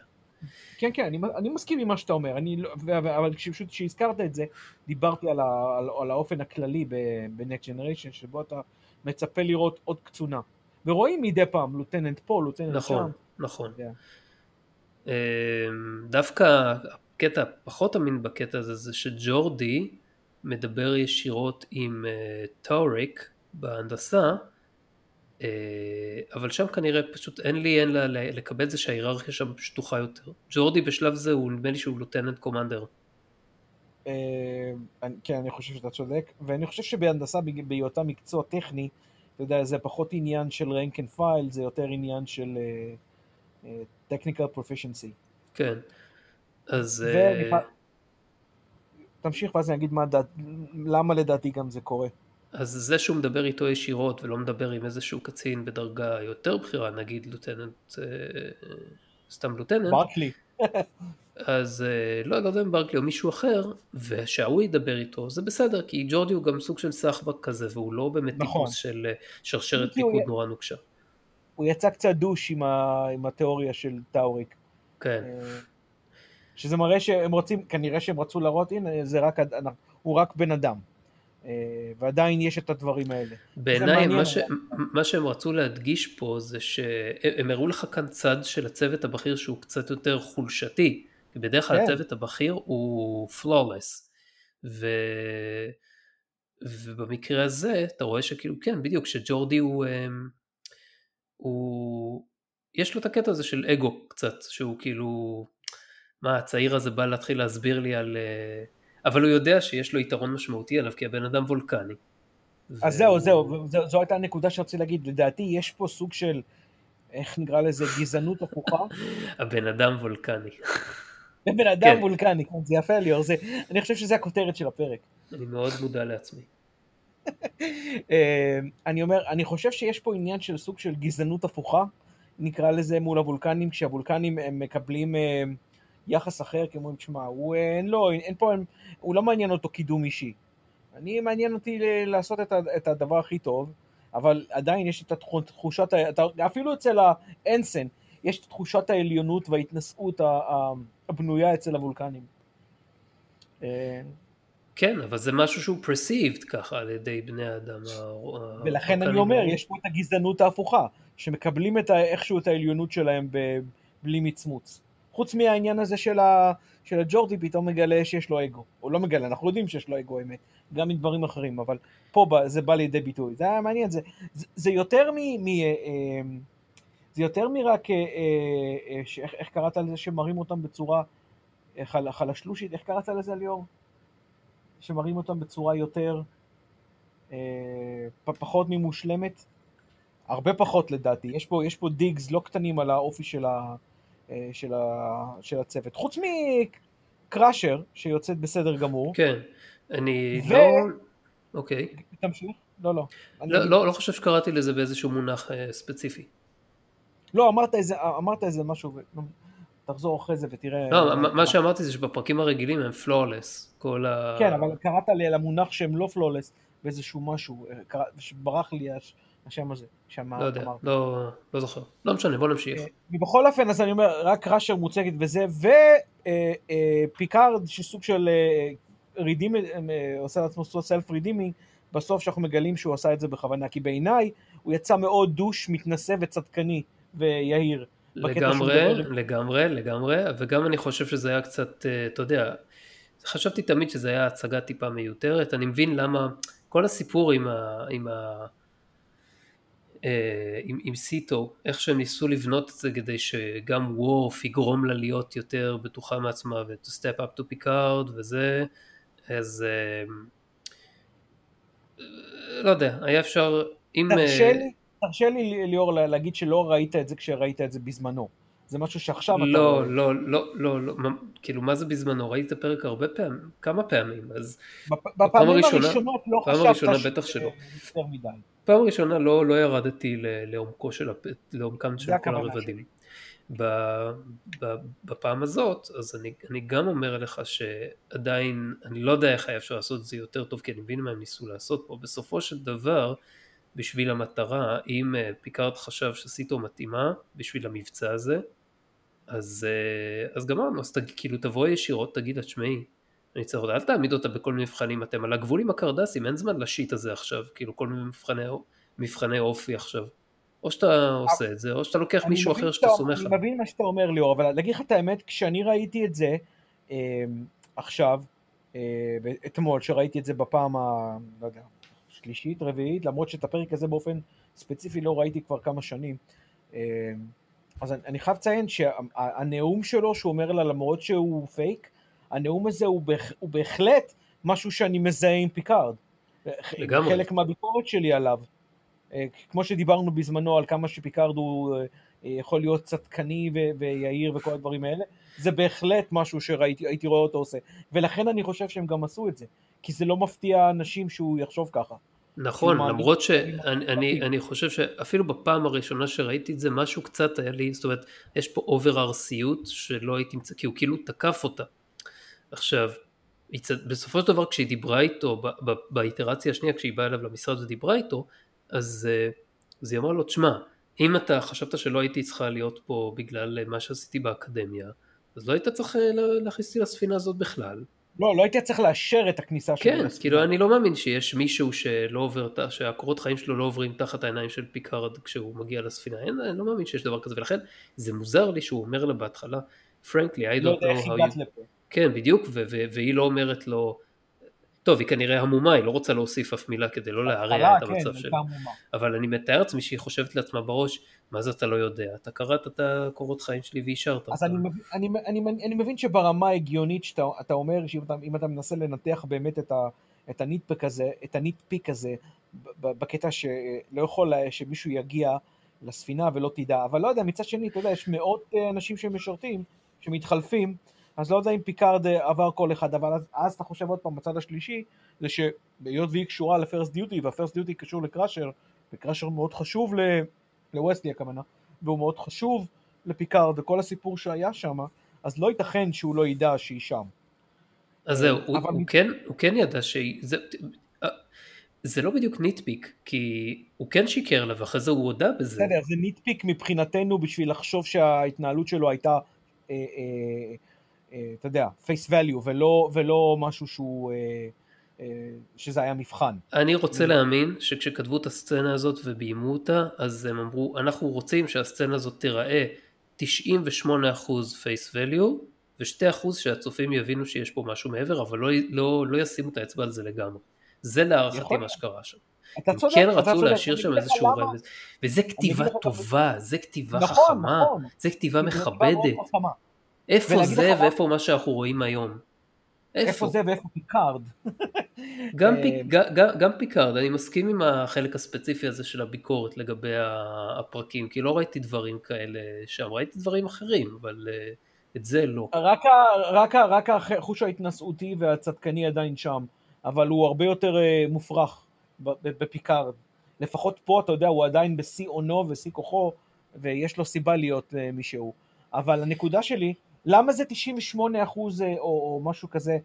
כן כן אני, אני מסכים עם מה שאתה אומר אני לא, אבל פשוט כשהזכרת את זה דיברתי על, ה, על, על האופן הכללי ב-Next Generation שבו אתה מצפה לראות עוד קצונה ורואים מדי פעם לוטננט פה לוטננט נכון, שם. נכון נכון yeah. דווקא הקטע פחות אמין בקטע הזה זה שג'ורדי מדבר ישירות עם uh, טאוריק בהנדסה, uh, אבל שם כנראה פשוט אין לי אין לה לקבל את זה שההיררכיה שם שטוחה יותר. ג'ורדי בשלב זה הוא נדמה לי שהוא לוטננט קומנדר. Uh, כן, אני חושב שאתה צודק, ואני חושב שבהנדסה בהיותה מקצוע טכני, אתה יודע, זה פחות עניין של rank and file, זה יותר עניין של technical proficiency. כן, אז... תמשיך ואז אני אגיד מה דעת, למה לדעתי גם זה קורה. אז זה שהוא מדבר איתו ישירות ולא מדבר עם איזשהו קצין בדרגה יותר בכירה, נגיד לוטננט, אה, סתם לוטננט. ברקלי. אז אה, לא, לא יודע אם ברקלי או מישהו אחר, ושההוא ידבר איתו, זה בסדר, כי ג'ורדי הוא גם סוג של סחבק כזה, והוא לא באמת נכון. טיפוס של אה, שרשרת פיקוד נורא נוקשה. הוא יצא קצת דוש עם, ה... עם התיאוריה של טאוריק. כן. שזה מראה שהם רוצים, כנראה שהם רצו להראות, הנה, זה רק, הוא רק בן אדם. אה, ועדיין יש את הדברים האלה. בעיניי מה, ש... מה שהם רצו להדגיש פה זה שהם הראו לך כאן צד של הצוות הבכיר שהוא קצת יותר חולשתי, כי בדרך כלל כן. הצוות הבכיר הוא flawless, ו... ובמקרה הזה אתה רואה שכאילו כן בדיוק שג'ורדי הוא, אה, הוא יש לו את הקטע הזה של אגו קצת שהוא כאילו מה הצעיר הזה בא להתחיל להסביר לי על... אה, אבל הוא יודע שיש לו יתרון משמעותי עליו כי הבן אדם וולקני. אז ו... זהו, זהו, זו, זו הייתה הנקודה שרציתי להגיד, לדעתי יש פה סוג של, איך נקרא לזה, גזענות הפוכה. הבן אדם וולקני. הבן אדם כן. וולקני, כן, זה יפה ליאור, זה, אני חושב שזה הכותרת של הפרק. אני מאוד מודע לעצמי. אה, אני אומר, אני חושב שיש פה עניין של סוג של גזענות הפוכה, נקרא לזה מול הוולקנים, כשהוולקנים הם מקבלים... אה, יחס אחר, כי אומרים, תשמע, הוא אין לו, אין פה, הוא לא מעניין אותו קידום אישי. אני, מעניין אותי לעשות את, את הדבר הכי טוב, אבל עדיין יש את התחושת, אפילו אצל האנסן, יש את תחושת העליונות וההתנשאות הבנויה אצל הוולקנים. אה, כן, אבל זה משהו שהוא פרסיבד ככה על ידי בני האדם. ולכן אני אומר, יש פה את הגזענות ההפוכה, שמקבלים את איכשהו את העליונות שלהם בלי מצמוץ. חוץ מהעניין הזה של, ה, של הג'ורדי פתאום מגלה שיש לו אגו. הוא לא מגלה, אנחנו יודעים שיש לו אגו אמת, גם מדברים אחרים, אבל פה זה בא לידי ביטוי. זה היה מעניין, זה, זה, זה יותר מ... מ אה, אה, זה יותר מרק, אה, איך, איך קראת לזה שמראים אותם בצורה חל, חלשלושית, איך קראת לזה ליאור? שמראים אותם בצורה יותר, פחות ממושלמת? הרבה פחות לדעתי, יש פה, יש פה דיגס לא קטנים על האופי של, ה, אה, של, ה, של הצוות. חוץ מקראשר, שיוצאת בסדר גמור. כן, אני ו... לא... אוקיי. תמשיך? לא, לא. אני... לא, לא, לא חושב שקראתי לזה באיזשהו מונח אה, ספציפי. לא, אמרת איזה, אמרת איזה משהו, תחזור אחרי זה ותראה... לא, מה, מה שאמרתי זה שבפרקים הרגילים הם פלורלס, כל ה... כן, אבל קראת לי על המונח שהם לא פלורלס באיזשהו משהו, אה, קרא, ברח לי השם הזה. לא יודע, לא, לא זוכר. לא משנה, בוא נמשיך. אה, ובכל אופן, אז אני אומר, רק ראשר מוצגת וזה, ופיקארד, אה, אה, שסוג של redeem, עושה לעצמו self redeeming, בסוף שאנחנו מגלים שהוא עשה את זה בכוונה, כי בעיניי הוא יצא מאוד douche, מתנשא וצדקני ויהיר. לגמרי, לגמרי, לגמרי, וגם אני חושב שזה היה קצת, אתה יודע, חשבתי תמיד שזה היה הצגה טיפה מיותרת, אני מבין למה כל הסיפור עם ה... עם ה אה, עם, עם סיטו, איך שהם ניסו לבנות את זה כדי שגם וורף יגרום לה להיות יותר בטוחה מעצמה ו-to step up to Picard וזה, אז אה, לא יודע, היה אפשר, אם... תרשה לי, תרשה לי ליאור להגיד שלא ראית את זה כשראית את זה בזמנו. זה משהו שעכשיו לא, אתה... לא, לא, לא, לא, לא, כאילו מה זה בזמנו? ראיתי את הפרק הרבה פעמים, כמה פעמים, אז... בפעמים הראשונות לא חשבת ש... בטח שלא. פעם ראשונה לא, לא ירדתי לעומקו של, לעומקם של כל הרבדים. בפעם הזאת, אז אני, אני גם אומר לך שעדיין, אני לא יודע איך היה אפשר לעשות את זה יותר טוב, כי אני מבין מה הם ניסו לעשות פה. בסופו של דבר, בשביל המטרה, אם אה, פיקארד חשב שסיטו מתאימה בשביל המבצע הזה, אז, אה, אז גמרנו, אז תג, כאילו תבוא ישירות, תגיד לה, תשמעי, אני צריך עוד, אל תעמיד אותה בכל מיני מבחנים, אתם על הגבול עם הקרדסים, אין זמן ל-shit הזה עכשיו, כאילו כל מיני מבחני, מבחני אופי עכשיו. או שאתה עושה את זה, או שאתה לוקח מישהו אחר שאתה סומך עליו. אני מבין מה שאתה אומר ליאור, אבל להגיד לך את האמת, כשאני ראיתי את זה אה, עכשיו, אה, אתמול, שראיתי את זה בפעם ה... לא יודע, שלישית, רביעית, למרות שאת הפרק הזה באופן ספציפי לא ראיתי כבר כמה שנים. אה, אז אני, אני חייב לציין שהנאום שלו, שהוא אומר לה למרות שהוא פייק, הנאום הזה הוא, בהח, הוא בהחלט משהו שאני מזהה עם פיקארד. לגמרי. חלק מהביקורת שלי עליו. אה, כמו שדיברנו בזמנו על כמה שפיקארד הוא אה, יכול להיות צדקני ויהיר וכל הדברים האלה, זה בהחלט משהו שהייתי רואה אותו עושה. ולכן אני חושב שהם גם עשו את זה. כי זה לא מפתיע אנשים שהוא יחשוב ככה. נכון, למרות שאני אני, אני חושב שאפילו בפעם הראשונה שראיתי את זה, משהו קצת היה לי, זאת אומרת, יש פה over ארסיות שלא הייתי מצא, כי הוא כאילו תקף אותה. עכשיו, בסופו של דבר כשהיא דיברה איתו, באיטרציה השנייה, כשהיא באה אליו למשרד ודיברה איתו, אז, אז היא אמרה לו, תשמע, אם אתה חשבת שלא הייתי צריכה להיות פה בגלל מה שעשיתי באקדמיה, אז לא היית צריך אה, להכניס אותי לספינה הזאת בכלל. לא, לא הייתי צריך לאשר את הכניסה שלו. כן, כאילו אני לא מאמין שיש מישהו שלא עובר, שהקורות חיים שלו לא עוברים תחת העיניים של פיקארד כשהוא מגיע לספינה, אין, אני לא מאמין שיש דבר כזה, ולכן זה מוזר לי שהוא אומר לה בהתחלה, פרנקלי, I don't לא know how you... כן, בדיוק, והיא לא אומרת לו, טוב, היא כנראה המומה, היא לא רוצה להוסיף אף מילה כדי לא להרע את כן, המצב שלה. אבל אני מתאר לעצמי שהיא חושבת לעצמה בראש, מה זה אתה לא יודע? אתה קראת את הקורות חיים שלי ואישרת. אז אני, אני, אני, אני, אני מבין שברמה ההגיונית שאתה אומר, שאם אתה, אתה מנסה לנתח באמת את, ה, את הניטפיק הזה, את הניטפיק הזה, בקטע שלא יכול שמישהו יגיע לספינה ולא תדע, אבל לא יודע, מצד שני, אתה יודע, יש מאות אה, אנשים שמשרתים, שמתחלפים, אז לא יודע אם פיקארד אה, עבר כל אחד, אבל אז, אז אתה חושב עוד פעם בצד השלישי, זה שהיות והיא קשורה ל-First Duty, וה-First Duty קשור לקראשר, וקראשר מאוד חשוב ל... לווסטלי הכוונה, והוא מאוד חשוב לפיקארד וכל הסיפור שהיה שם, אז לא ייתכן שהוא לא ידע שהיא שם. אז זהו, הוא, הוא, כן, הוא כן ידע שהיא... זה, אה, זה לא בדיוק ניטפיק, כי הוא כן שיקר לה ואחרי זה הוא הודה בזה. בסדר, זה ניטפיק מבחינתנו בשביל לחשוב שההתנהלות שלו הייתה, אה, אה, אתה יודע, face value ולא, ולא משהו שהוא... אה, אה, שזה היה מבחן. אני רוצה להאמין שכשכתבו את הסצנה הזאת וביימו אותה, אז הם אמרו, אנחנו רוצים שהסצנה הזאת תיראה 98% face value, ו-2% שהצופים יבינו שיש פה משהו מעבר, אבל לא, לא, לא ישימו את האצבע על זה לגמרי. זה להערכתי מה שקרה שם. אתה צודק, כן רצו להשאיר שם איזשהו רמז, וזה כתיבה טובה, זה כתיבה נכון, חכמה, נכון. זה כתיבה מכבדת. איפה זה ואיפה מה שאנחנו רואים היום? איפה? איפה זה ואיפה פיקארד? גם, פיק, גם, גם פיקארד, אני מסכים עם החלק הספציפי הזה של הביקורת לגבי הפרקים, כי לא ראיתי דברים כאלה שם, ראיתי דברים אחרים, אבל אה, את זה לא. רק, רק, רק החוש ההתנשאותי והצדקני עדיין שם, אבל הוא הרבה יותר אה, מופרך בפיקארד. לפחות פה, אתה יודע, הוא עדיין בשיא אונו ושיא כוחו, ויש לו סיבה להיות אה, מישהו. אבל הנקודה שלי, למה זה 98 אחוז או, או משהו כזה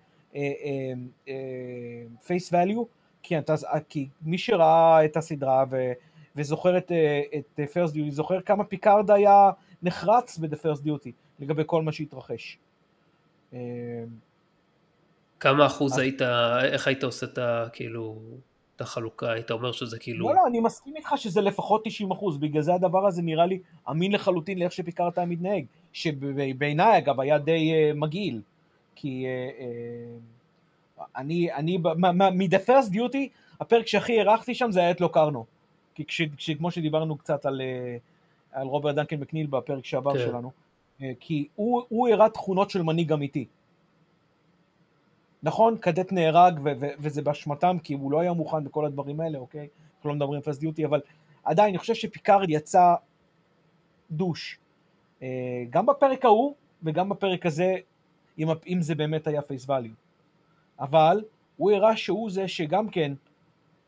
face uh, value? כי, כי מי שראה את הסדרה ו, וזוכר את, את First Duty, זוכר כמה פיקארד היה נחרץ ב-The First Duty לגבי כל מה שהתרחש. כמה אחוז אז... היית, איך היית עושה את ה... כאילו... את החלוקה, היית אומר שזה כאילו... לא, לא, אני מסכים איתך שזה לפחות 90 אחוז, בגלל זה הדבר הזה נראה לי אמין לחלוטין לאיך שפיקארד היה מתנהג, שבעיניי אגב היה די uh, מגעיל, כי uh, uh, אני, אני, מ-The First Duty, הפרק שהכי הערכתי שם זה היה את לוקרנו, כי כש, כש, כמו שדיברנו קצת על, uh, על רוברט דנקן מקניל בפרק שעבר כן. שלנו, uh, כי הוא הראה תכונות של מנהיג אמיתי. נכון, קדט נהרג ו- ו- וזה באשמתם כי הוא לא היה מוכן בכל הדברים האלה, אוקיי? אנחנו לא מדברים First Duty, אבל עדיין אני חושב שפיקארד יצא douche. אה, גם בפרק ההוא וגם בפרק הזה, אם, אם זה באמת היה face value. אבל הוא הראה שהוא זה שגם כן,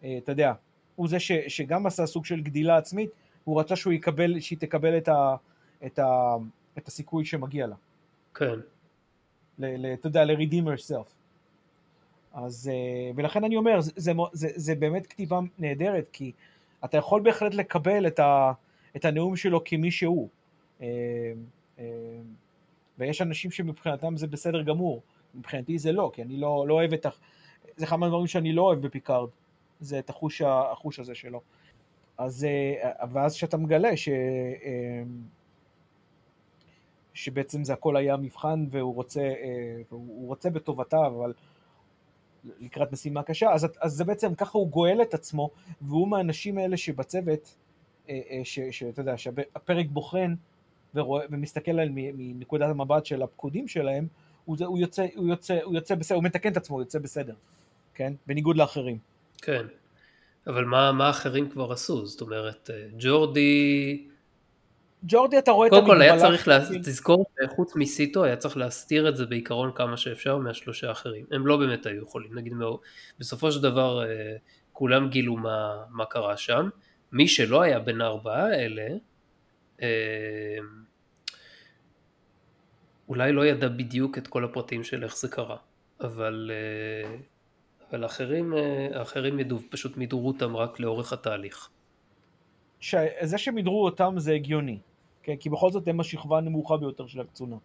אה, אתה יודע, הוא זה ש, שגם עשה סוג של גדילה עצמית, הוא רצה שהוא יקבל, שהיא תקבל את, ה, את, ה, את הסיכוי שמגיע לה. כן. אתה יודע, ל-redeem yourself. אז, אה, ולכן אני אומר, זה, זה, זה, זה באמת כתיבה נהדרת, כי אתה יכול בהחלט לקבל את, ה, את הנאום שלו כמי שהוא. אה, אה, ויש אנשים שמבחינתם זה בסדר גמור, מבחינתי זה לא, כי אני לא, לא אוהב את ה... זה אחד מהדברים שאני לא אוהב בפיקארד, זה את החוש, החוש הזה שלו. אז, ואז כשאתה מגלה ש... שבעצם זה הכל היה מבחן והוא רוצה, רוצה בטובתה, אבל לקראת משימה קשה, אז, אז זה בעצם ככה הוא גואל את עצמו, והוא מהאנשים האלה שבצוות, אה, אה, שאתה יודע, שהפרק בוחן ורואה, ומסתכל עליהם מנקודת המבט של הפקודים שלהם, הוא, הוא, יוצא, הוא, יוצא, הוא יוצא בסדר, הוא מתקן את עצמו, הוא יוצא בסדר, כן? בניגוד לאחרים. כן, אבל מה, מה האחרים כבר עשו? זאת אומרת, אה, ג'ורדי ג'ורדי אתה רואה את המגבלה. קודם כל היה צריך, לה... תזכור שחוץ מסיטו היה צריך להסתיר את זה בעיקרון כמה שאפשר מהשלושה האחרים. הם לא באמת היו יכולים, נגיד בסופו של דבר אה, כולם גילו מה, מה קרה שם. מי שלא היה בין הארבעה האלה, אה, אולי לא ידע בדיוק את כל הפרטים של איך זה קרה, אבל, אה, אבל האחרים, האחרים ידעו, פשוט מידרו אותם רק לאורך התהליך. שזה שמידרו אותם זה הגיוני. כן, כי בכל זאת הם השכבה הנמוכה ביותר של הקצונה.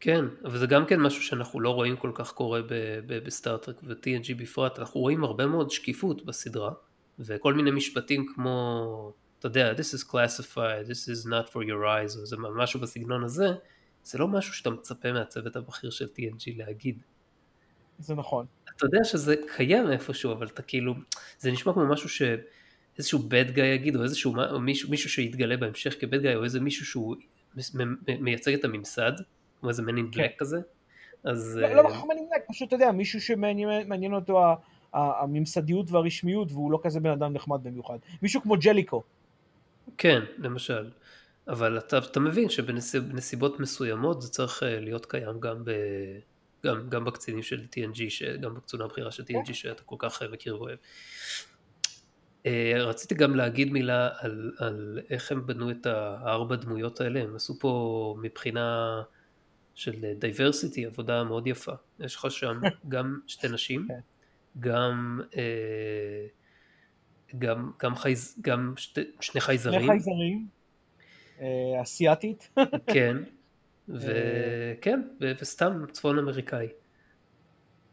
כן, אבל זה גם כן משהו שאנחנו לא רואים כל כך קורה בסטארט-טרק ו-TNG בפרט, אנחנו רואים הרבה מאוד שקיפות בסדרה, וכל מיני משפטים כמו, אתה יודע, this is classified, this is not for your eyes, או זה משהו בסגנון הזה, זה לא משהו שאתה מצפה מהצוות הבכיר של TNG להגיד. זה נכון. אתה יודע שזה קיים איפשהו, אבל אתה כאילו, זה נשמע כמו משהו ש... איזשהו bad guy יגיד, או איזשהו או מישהו, מישהו שיתגלה בהמשך כבד guy, או איזה מישהו שהוא מייצג את הממסד, או איזה מנין בלק כן. כזה. אז... לא בהכרח מנין בלק, פשוט אתה יודע, מישהו שמעניין אותו הממסדיות והרשמיות, והוא לא כזה בן אדם נחמד במיוחד. מישהו כמו ג'ליקו. כן, למשל. אבל אתה, אתה מבין שבנסיבות מסוימות זה צריך אה, להיות קיים גם, ב, גם, גם בקצינים של TNG, גם בקצונה הבכירה של TNG כן. שאתה כל כך אה, מכיר ואוהב. אה, רציתי גם להגיד מילה על, על איך הם בנו את הארבע דמויות האלה, הם עשו פה מבחינה של diversity עבודה מאוד יפה, יש לך שם גם שתי נשים, כן. גם, אה, גם, גם, חייז, גם שתי, שני חייזרים, שני חייזרים, אה, אסיאתית, כן, וכן, וסתם צפון אמריקאי.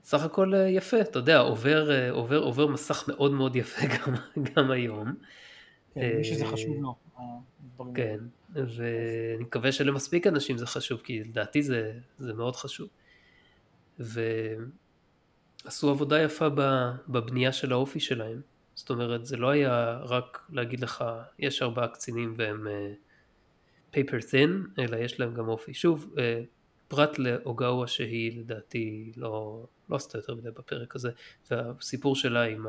סך הכל אה, יפה, אתה יודע, עובר, אה, עובר, עובר מסך מאוד מאוד יפה גם, גם היום. כן, מי שזה חשוב לו. כן, ואני מקווה שלמספיק אנשים זה חשוב, כי לדעתי זה, זה מאוד חשוב. ועשו עבודה יפה בבנייה של האופי שלהם. זאת אומרת, זה לא היה רק להגיד לך, יש ארבעה קצינים והם uh, thin, אלא יש להם גם אופי. שוב, uh, פרט לאוגאווה שהיא לדעתי לא, לא עשתה יותר מדי בפרק הזה, והסיפור שלה עם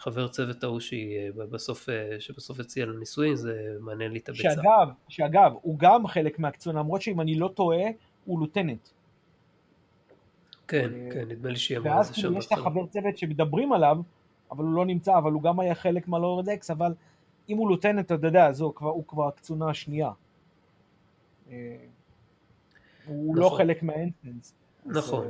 החבר צוות ההוא שהיא אה, בסוף, אה, שבסוף הציעה לנישואין, זה מעניין לי את הביצה. שאגב, שאגב, הוא גם חלק מהקצון, למרות שאם אני לא טועה, הוא לוטנט. כן, אה, כן, נדמה לי שהיא אמרה את זה שם. ואז יש לך חבר צוות שמדברים עליו, אבל הוא לא נמצא, אבל הוא גם היה חלק מהלורד אקס, אבל אם הוא לוטנט, אתה יודע, הוא כבר הקצונה השנייה. הוא לא נכון. חלק מהאנסנס. נכון.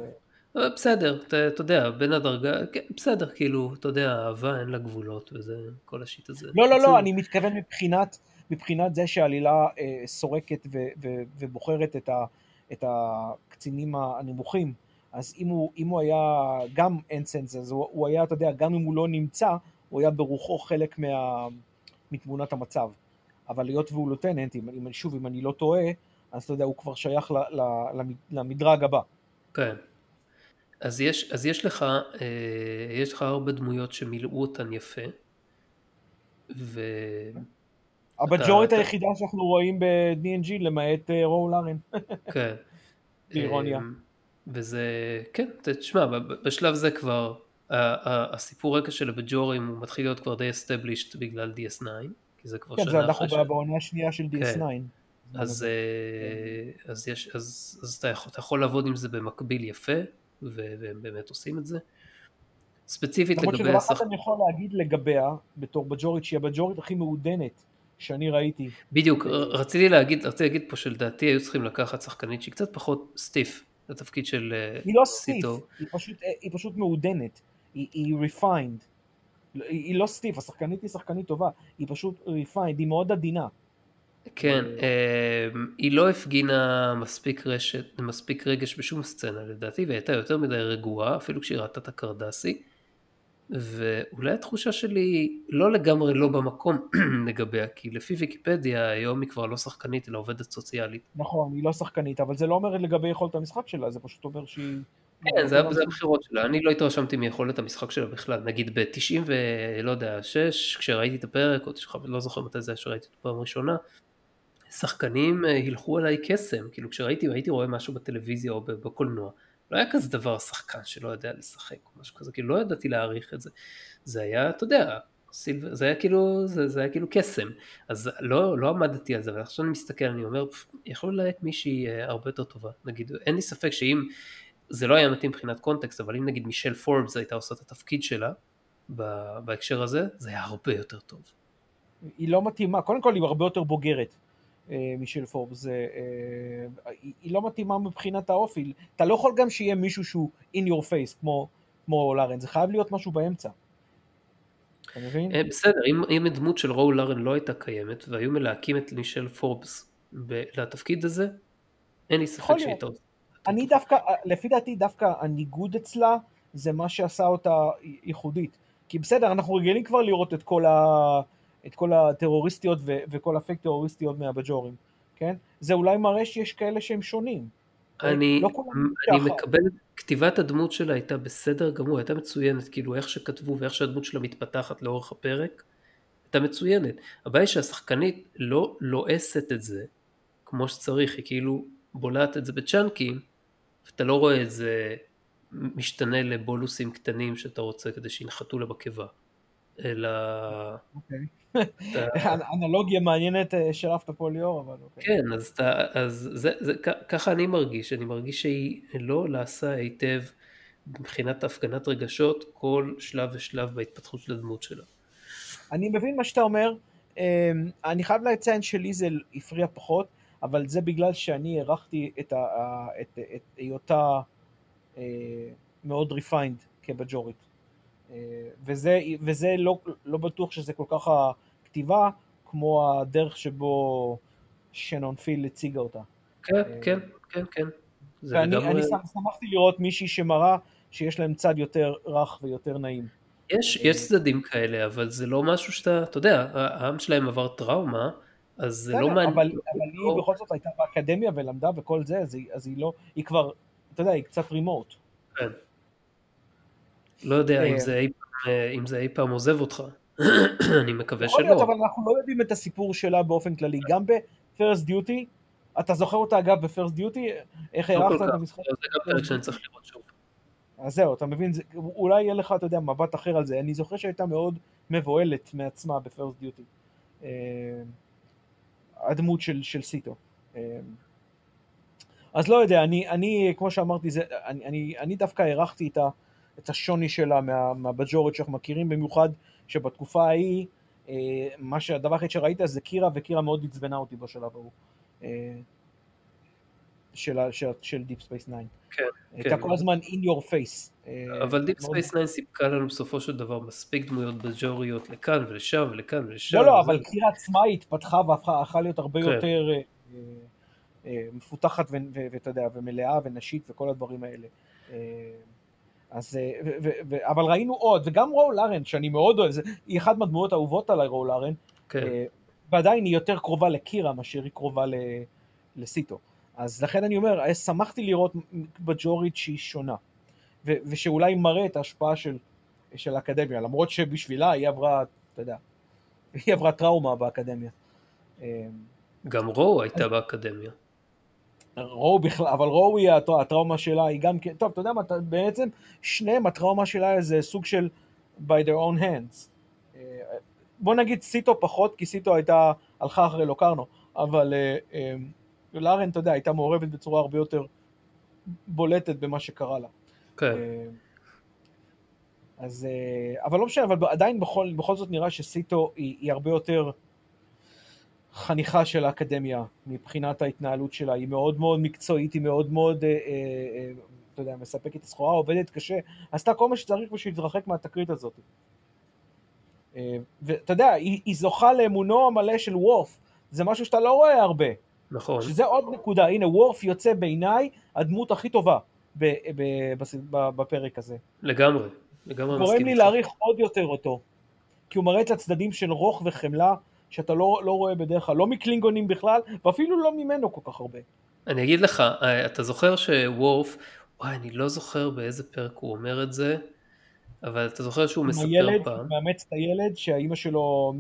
בסדר, אתה, יודע, בין הדרגה, כן, בסדר, כאילו, אתה יודע, אהבה אין לה גבולות וזה, כל השיט הזה. לא, לא, לא, אני מתכוון מבחינת, מבחינת זה שהעלילה אה, סורקת ו, ו, ובוחרת את, ה, את הקצינים הנמוכים, אז אם הוא, אם הוא היה גם אנסנס, אז הוא, הוא היה, אתה יודע, גם אם הוא לא נמצא, הוא היה ברוחו חלק מה, מתמונת המצב. אבל היות והוא לוטננט, אם, אם, שוב, אם אני לא טועה, אז אתה יודע, הוא כבר שייך ל, ל, למדרג הבא. כן. אז יש, אז יש לך, אה, יש לך הרבה דמויות שמילאו אותן יפה. ו... הבג'ורית היחידה שאנחנו רואים ב-DNG למעט אה, רואו לארן. כן. באירוניה. אמ, וזה, כן, תשמע, בשלב זה כבר הסיפור רקע של הבג'ורים הוא מתחיל להיות כבר די established בגלל DS9, כי זה כבר כן, שנה זה אחרי אנחנו ש... בעונה השנייה של DS9. כן. אז, אה, אז, יש, אז, אז אתה, יכול, אתה יכול לעבוד עם זה במקביל יפה, והם באמת עושים את זה. ספציפית למרות לגבי שדבר השחק... אחד אני יכול להגיד לגביה, בתור בג'ורית, שהיא הבג'ורית הכי מעודנת שאני ראיתי. בדיוק, רציתי להגיד, רציתי להגיד פה שלדעתי היו צריכים לקחת שחקנית שהיא קצת פחות סטיף לתפקיד של אה, היא לא סטיף. היא פשוט, אה, היא פשוט מעודנת, היא, היא refined. היא, היא לא סטיף, השחקנית היא שחקנית טובה, היא פשוט refined, היא מאוד עדינה. כן, אה, היא לא הפגינה מספיק רשת, מספיק רגש בשום סצנה לדעתי, והיא הייתה יותר מדי רגועה, אפילו כשהיא ראתה את הקרדסי. ואולי התחושה שלי לא לגמרי לא במקום לגביה, כי לפי ויקיפדיה היום היא כבר לא שחקנית אלא עובדת סוציאלית. נכון, היא לא שחקנית, אבל זה לא אומר לגבי יכולת המשחק שלה, זה פשוט אומר שהיא... כן, זה, זה הבחירות שלה, אני לא התרשמתי מיכולת המשחק שלה בכלל, נגיד ב-90 ולא יודע, 6, כשראיתי את הפרק, או לא זוכר מתי זה היה שראיתי את הפעם הראשונה, שחקנים אה, הילכו עליי קסם, כאילו כשראיתי, הייתי רואה משהו בטלוויזיה או בקולנוע, לא היה כזה דבר שחקן שלא יודע לשחק או משהו כזה, כאילו לא ידעתי להעריך את זה, זה היה, אתה יודע, סילב, זה היה כאילו, זה, זה היה כאילו קסם, אז לא, לא עמדתי על זה, אבל עכשיו אני מסתכל, אני אומר, יכול להיות מישהי אה, הרבה יותר טובה, נגיד, אין לי ספק שאם, זה לא היה מתאים מבחינת קונטקסט, אבל אם נגיד מישל פורבס הייתה עושה את התפקיד שלה, בהקשר הזה, זה היה הרבה יותר טוב. היא לא מתאימה, קודם כל היא הרבה יותר בוגרת. אה, מישל פורבס, אה, היא לא מתאימה מבחינת האופי, אתה לא יכול גם שיהיה מישהו שהוא in your face כמו, כמו לארן, זה חייב להיות משהו באמצע. אתה מבין? אה, בסדר, אם, אם הדמות של רו לארן לא הייתה קיימת והיו מלהקים את מישל פורבס ב- לתפקיד הזה, אין לי ספק שהיא הייתה עושה. אני דווקא, לפי דעתי דווקא הניגוד אצלה זה מה שעשה אותה ייחודית. כי בסדר, אנחנו רגילים כבר לראות את כל ה... את כל הטרוריסטיות ו- וכל הפייק טרוריסטיות מהבג'ורים, כן? זה אולי מראה שיש כאלה שהם שונים. אני, לא אני מקבל, כתיבת הדמות שלה הייתה בסדר גמור, הייתה מצוינת, כאילו איך שכתבו ואיך שהדמות שלה מתפתחת לאורך הפרק, הייתה מצוינת. הבעיה היא שהשחקנית לא לועסת את זה כמו שצריך, היא כאילו בולעת את זה בצ'אנקים, ואתה לא רואה את זה משתנה לבולוסים קטנים שאתה רוצה כדי שינחתו לה בקיבה. אלא... אוקיי. אנלוגיה מעניינת אה, שלפת פה ליאור, אבל אוקיי. כן, אז, אתה, אז זה, זה, ככה אני מרגיש, אני מרגיש שהיא לא לעשה היטב מבחינת הפגנת רגשות כל שלב ושלב בהתפתחות של הדמות שלה. אני מבין מה שאתה אומר, אמ, אני חייב לציין שלי זה הפריע פחות, אבל זה בגלל שאני הערכתי את היותה אה, מאוד refined כבג'ורית. אה, וזה, וזה לא, לא בטוח שזה כל כך הכתיבה, כמו הדרך שבו שנון פיל הציגה אותה. כן, אה, כן, כן, כן. ואני גם... אני שמחתי לראות מישהי שמראה שיש להם צד יותר רך ויותר נעים. יש, יש צדדים כאלה, אבל זה לא משהו שאתה, אתה יודע, העם שלהם עבר טראומה, אז זה לא מעניין. אבל, אבל היא בכל זאת הייתה באקדמיה ולמדה וכל זה, אז היא, אז היא לא, היא כבר, אתה יודע, היא קצת רימוט. כן. לא יודע אם זה, אי, אם זה אי פעם עוזב אותך, אני מקווה שלא. להיות, אבל אנחנו לא יודעים את הסיפור שלה באופן כללי, גם בפרסט דיוטי, אתה זוכר אותה אגב בפרסט דיוטי, איך לא הערכת את המשחק? זה גם פרק שאני צריך לראות שוב. אז זהו, אתה מבין, זה, אולי יהיה לך, אתה יודע, מבט אחר על זה. אני זוכר שהייתה מאוד מבוהלת מעצמה בפרסט דיוטי. אה, הדמות של, של סיטו. אה, אז לא יודע, אני, אני כמו שאמרתי, זה, אני, אני, אני דווקא הערכתי את, את השוני שלה מה, מהבג'ורית שאנחנו מכירים, במיוחד שבתקופה ההיא, אה, מה שהדבר היחיד שראית זה קירה, וקירה מאוד עצבנה אותי בשלב ההוא. אה, של, של, של Deep Space 9. כן, הייתה כן. כל הזמן in your face. אבל Deep Space 9 סיפקה לנו בסופו של דבר מספיק דמויות בג'וריות לכאן ולשם ולכאן ולשם. לא, לא, אבל קירה עצמה התפתחה והפכה להיות הרבה יותר מפותחת ואתה יודע, ומלאה ונשית וכל הדברים האלה. אז, ו, ו, ו, אבל ראינו עוד, וגם רול ארן, שאני מאוד אוהב, זה, היא אחת מהדמויות האהובות עליי, רול ארן, כן. ועדיין היא יותר קרובה לקירה מאשר היא קרובה ל, לסיטו. אז לכן אני אומר, שמחתי לראות בג'ורית שהיא שונה, ו, ושאולי מראה את ההשפעה של, של האקדמיה, למרות שבשבילה היא עברה, אתה יודע, היא עברה טראומה באקדמיה. גם רו הייתה באקדמיה. רו בכלל, אבל רו היא, הטראומה שלה היא גם כן, טוב, אתה יודע מה, בעצם שניהם, הטראומה שלה זה סוג של by their own hands. אה, בוא נגיד סיטו פחות, כי סיטו הייתה, הלכה אחרי לוקרנו, אבל אה, אה, לארן, אתה יודע, הייתה מעורבת בצורה הרבה יותר בולטת במה שקרה לה. כן. אז, אבל לא משנה, אבל עדיין בכל, בכל זאת נראה שסיטו היא, היא הרבה יותר חניכה של האקדמיה מבחינת ההתנהלות שלה, היא מאוד מאוד מקצועית, היא מאוד מאוד, אה, אה, אה, אתה יודע, מספקת את הסחורה, עובדת קשה, עשתה כל מה שצריך בשביל להתרחק מהתקרית הזאת. אה, ואתה יודע, היא, היא זוכה לאמונו המלא של וורף, זה משהו שאתה לא רואה הרבה. נכון. שזה עוד נקודה, הנה וורף יוצא בעיניי הדמות הכי טובה ב, ב, ב, ב, בפרק הזה. לגמרי, לגמרי מסכים. גורם לי להעריך עוד יותר אותו, כי הוא מראה את הצדדים של רוך וחמלה שאתה לא, לא רואה בדרך כלל, לא מקלינגונים בכלל, ואפילו לא ממנו כל כך הרבה. אני אגיד לך, אה, אתה זוכר שוורף, וואי, אני לא זוכר באיזה פרק הוא אומר את זה, אבל אתה זוכר שהוא מספר הילד, פעם. מאמץ את הילד שהאימא שלו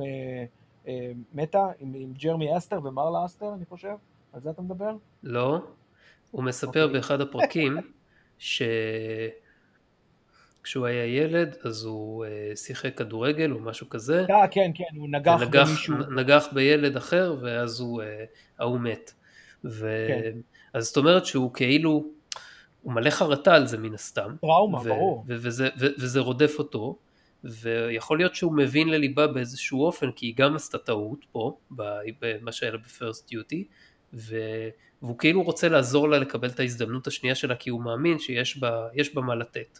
אה, מתה, עם, עם ג'רמי אסטר ומרלה אסטר, אני חושב? על זה אתה מדבר? לא, הוא מספר okay. אוקיי. באחד הפרקים, ש... כשהוא היה ילד אז הוא uh, שיחק כדורגל או משהו כזה. אה, כן, כן, הוא נגח ונגח, במישהו. נגח בילד אחר ואז הוא, uh, ההוא מת. ו... כן. אז זאת אומרת שהוא כאילו, הוא מלא חרטה על זה מן הסתם. טראומה, ו- ברור. ו- וזה, ו- וזה רודף אותו, ויכול להיות שהוא מבין לליבה באיזשהו אופן, כי היא גם עשתה טעות פה, במה שהיה לה ב First Duty, והוא כאילו רוצה לעזור לה לקבל את ההזדמנות השנייה שלה, כי הוא מאמין שיש בה, בה מה לתת.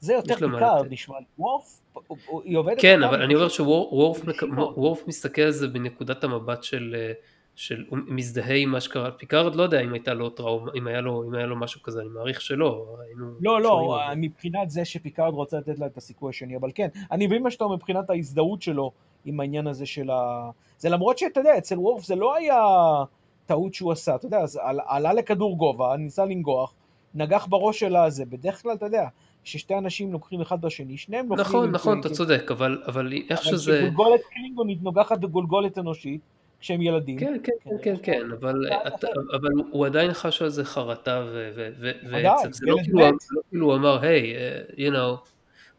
זה יותר פיקארד נשמע לי. וורף, היא עובדת... כן, אבל אני אומר שוורף מסתכל על זה בנקודת המבט של... אה, של הוא מזדהה עם מה שקרה, פיקארד לא יודע אם הייתה לו טראומה, אם היה לו, אם היה לו משהו כזה, אני מעריך שלא. לא, לא, מבחינת זה שפיקארד רוצה לתת לה את הסיכוי השני, אבל כן, אני מבין מה שאתה אומר מבחינת ההזדהות שלו עם העניין הזה של ה... זה למרות שאתה יודע, אצל וורף זה לא היה טעות שהוא עשה, אתה יודע, עלה לכדור גובה, ניסה לנגוח, נגח בראש שלה, זה בדרך כלל, אתה יודע, ששתי אנשים לוקחים אחד בשני, שניהם לוקחים... נכון, נכון, אתה צודק, אבל, אבל איך שזה... אבל כשגולגולת קלינגונית נוגחת בגולגולת אנושית, כשהם ילדים. כן, כן, כן, כן, כן, אבל, אבל הוא עדיין חש על זה חרטה, ועצם. זה לא כאילו, לא כאילו הוא אמר, היי, uh, you know,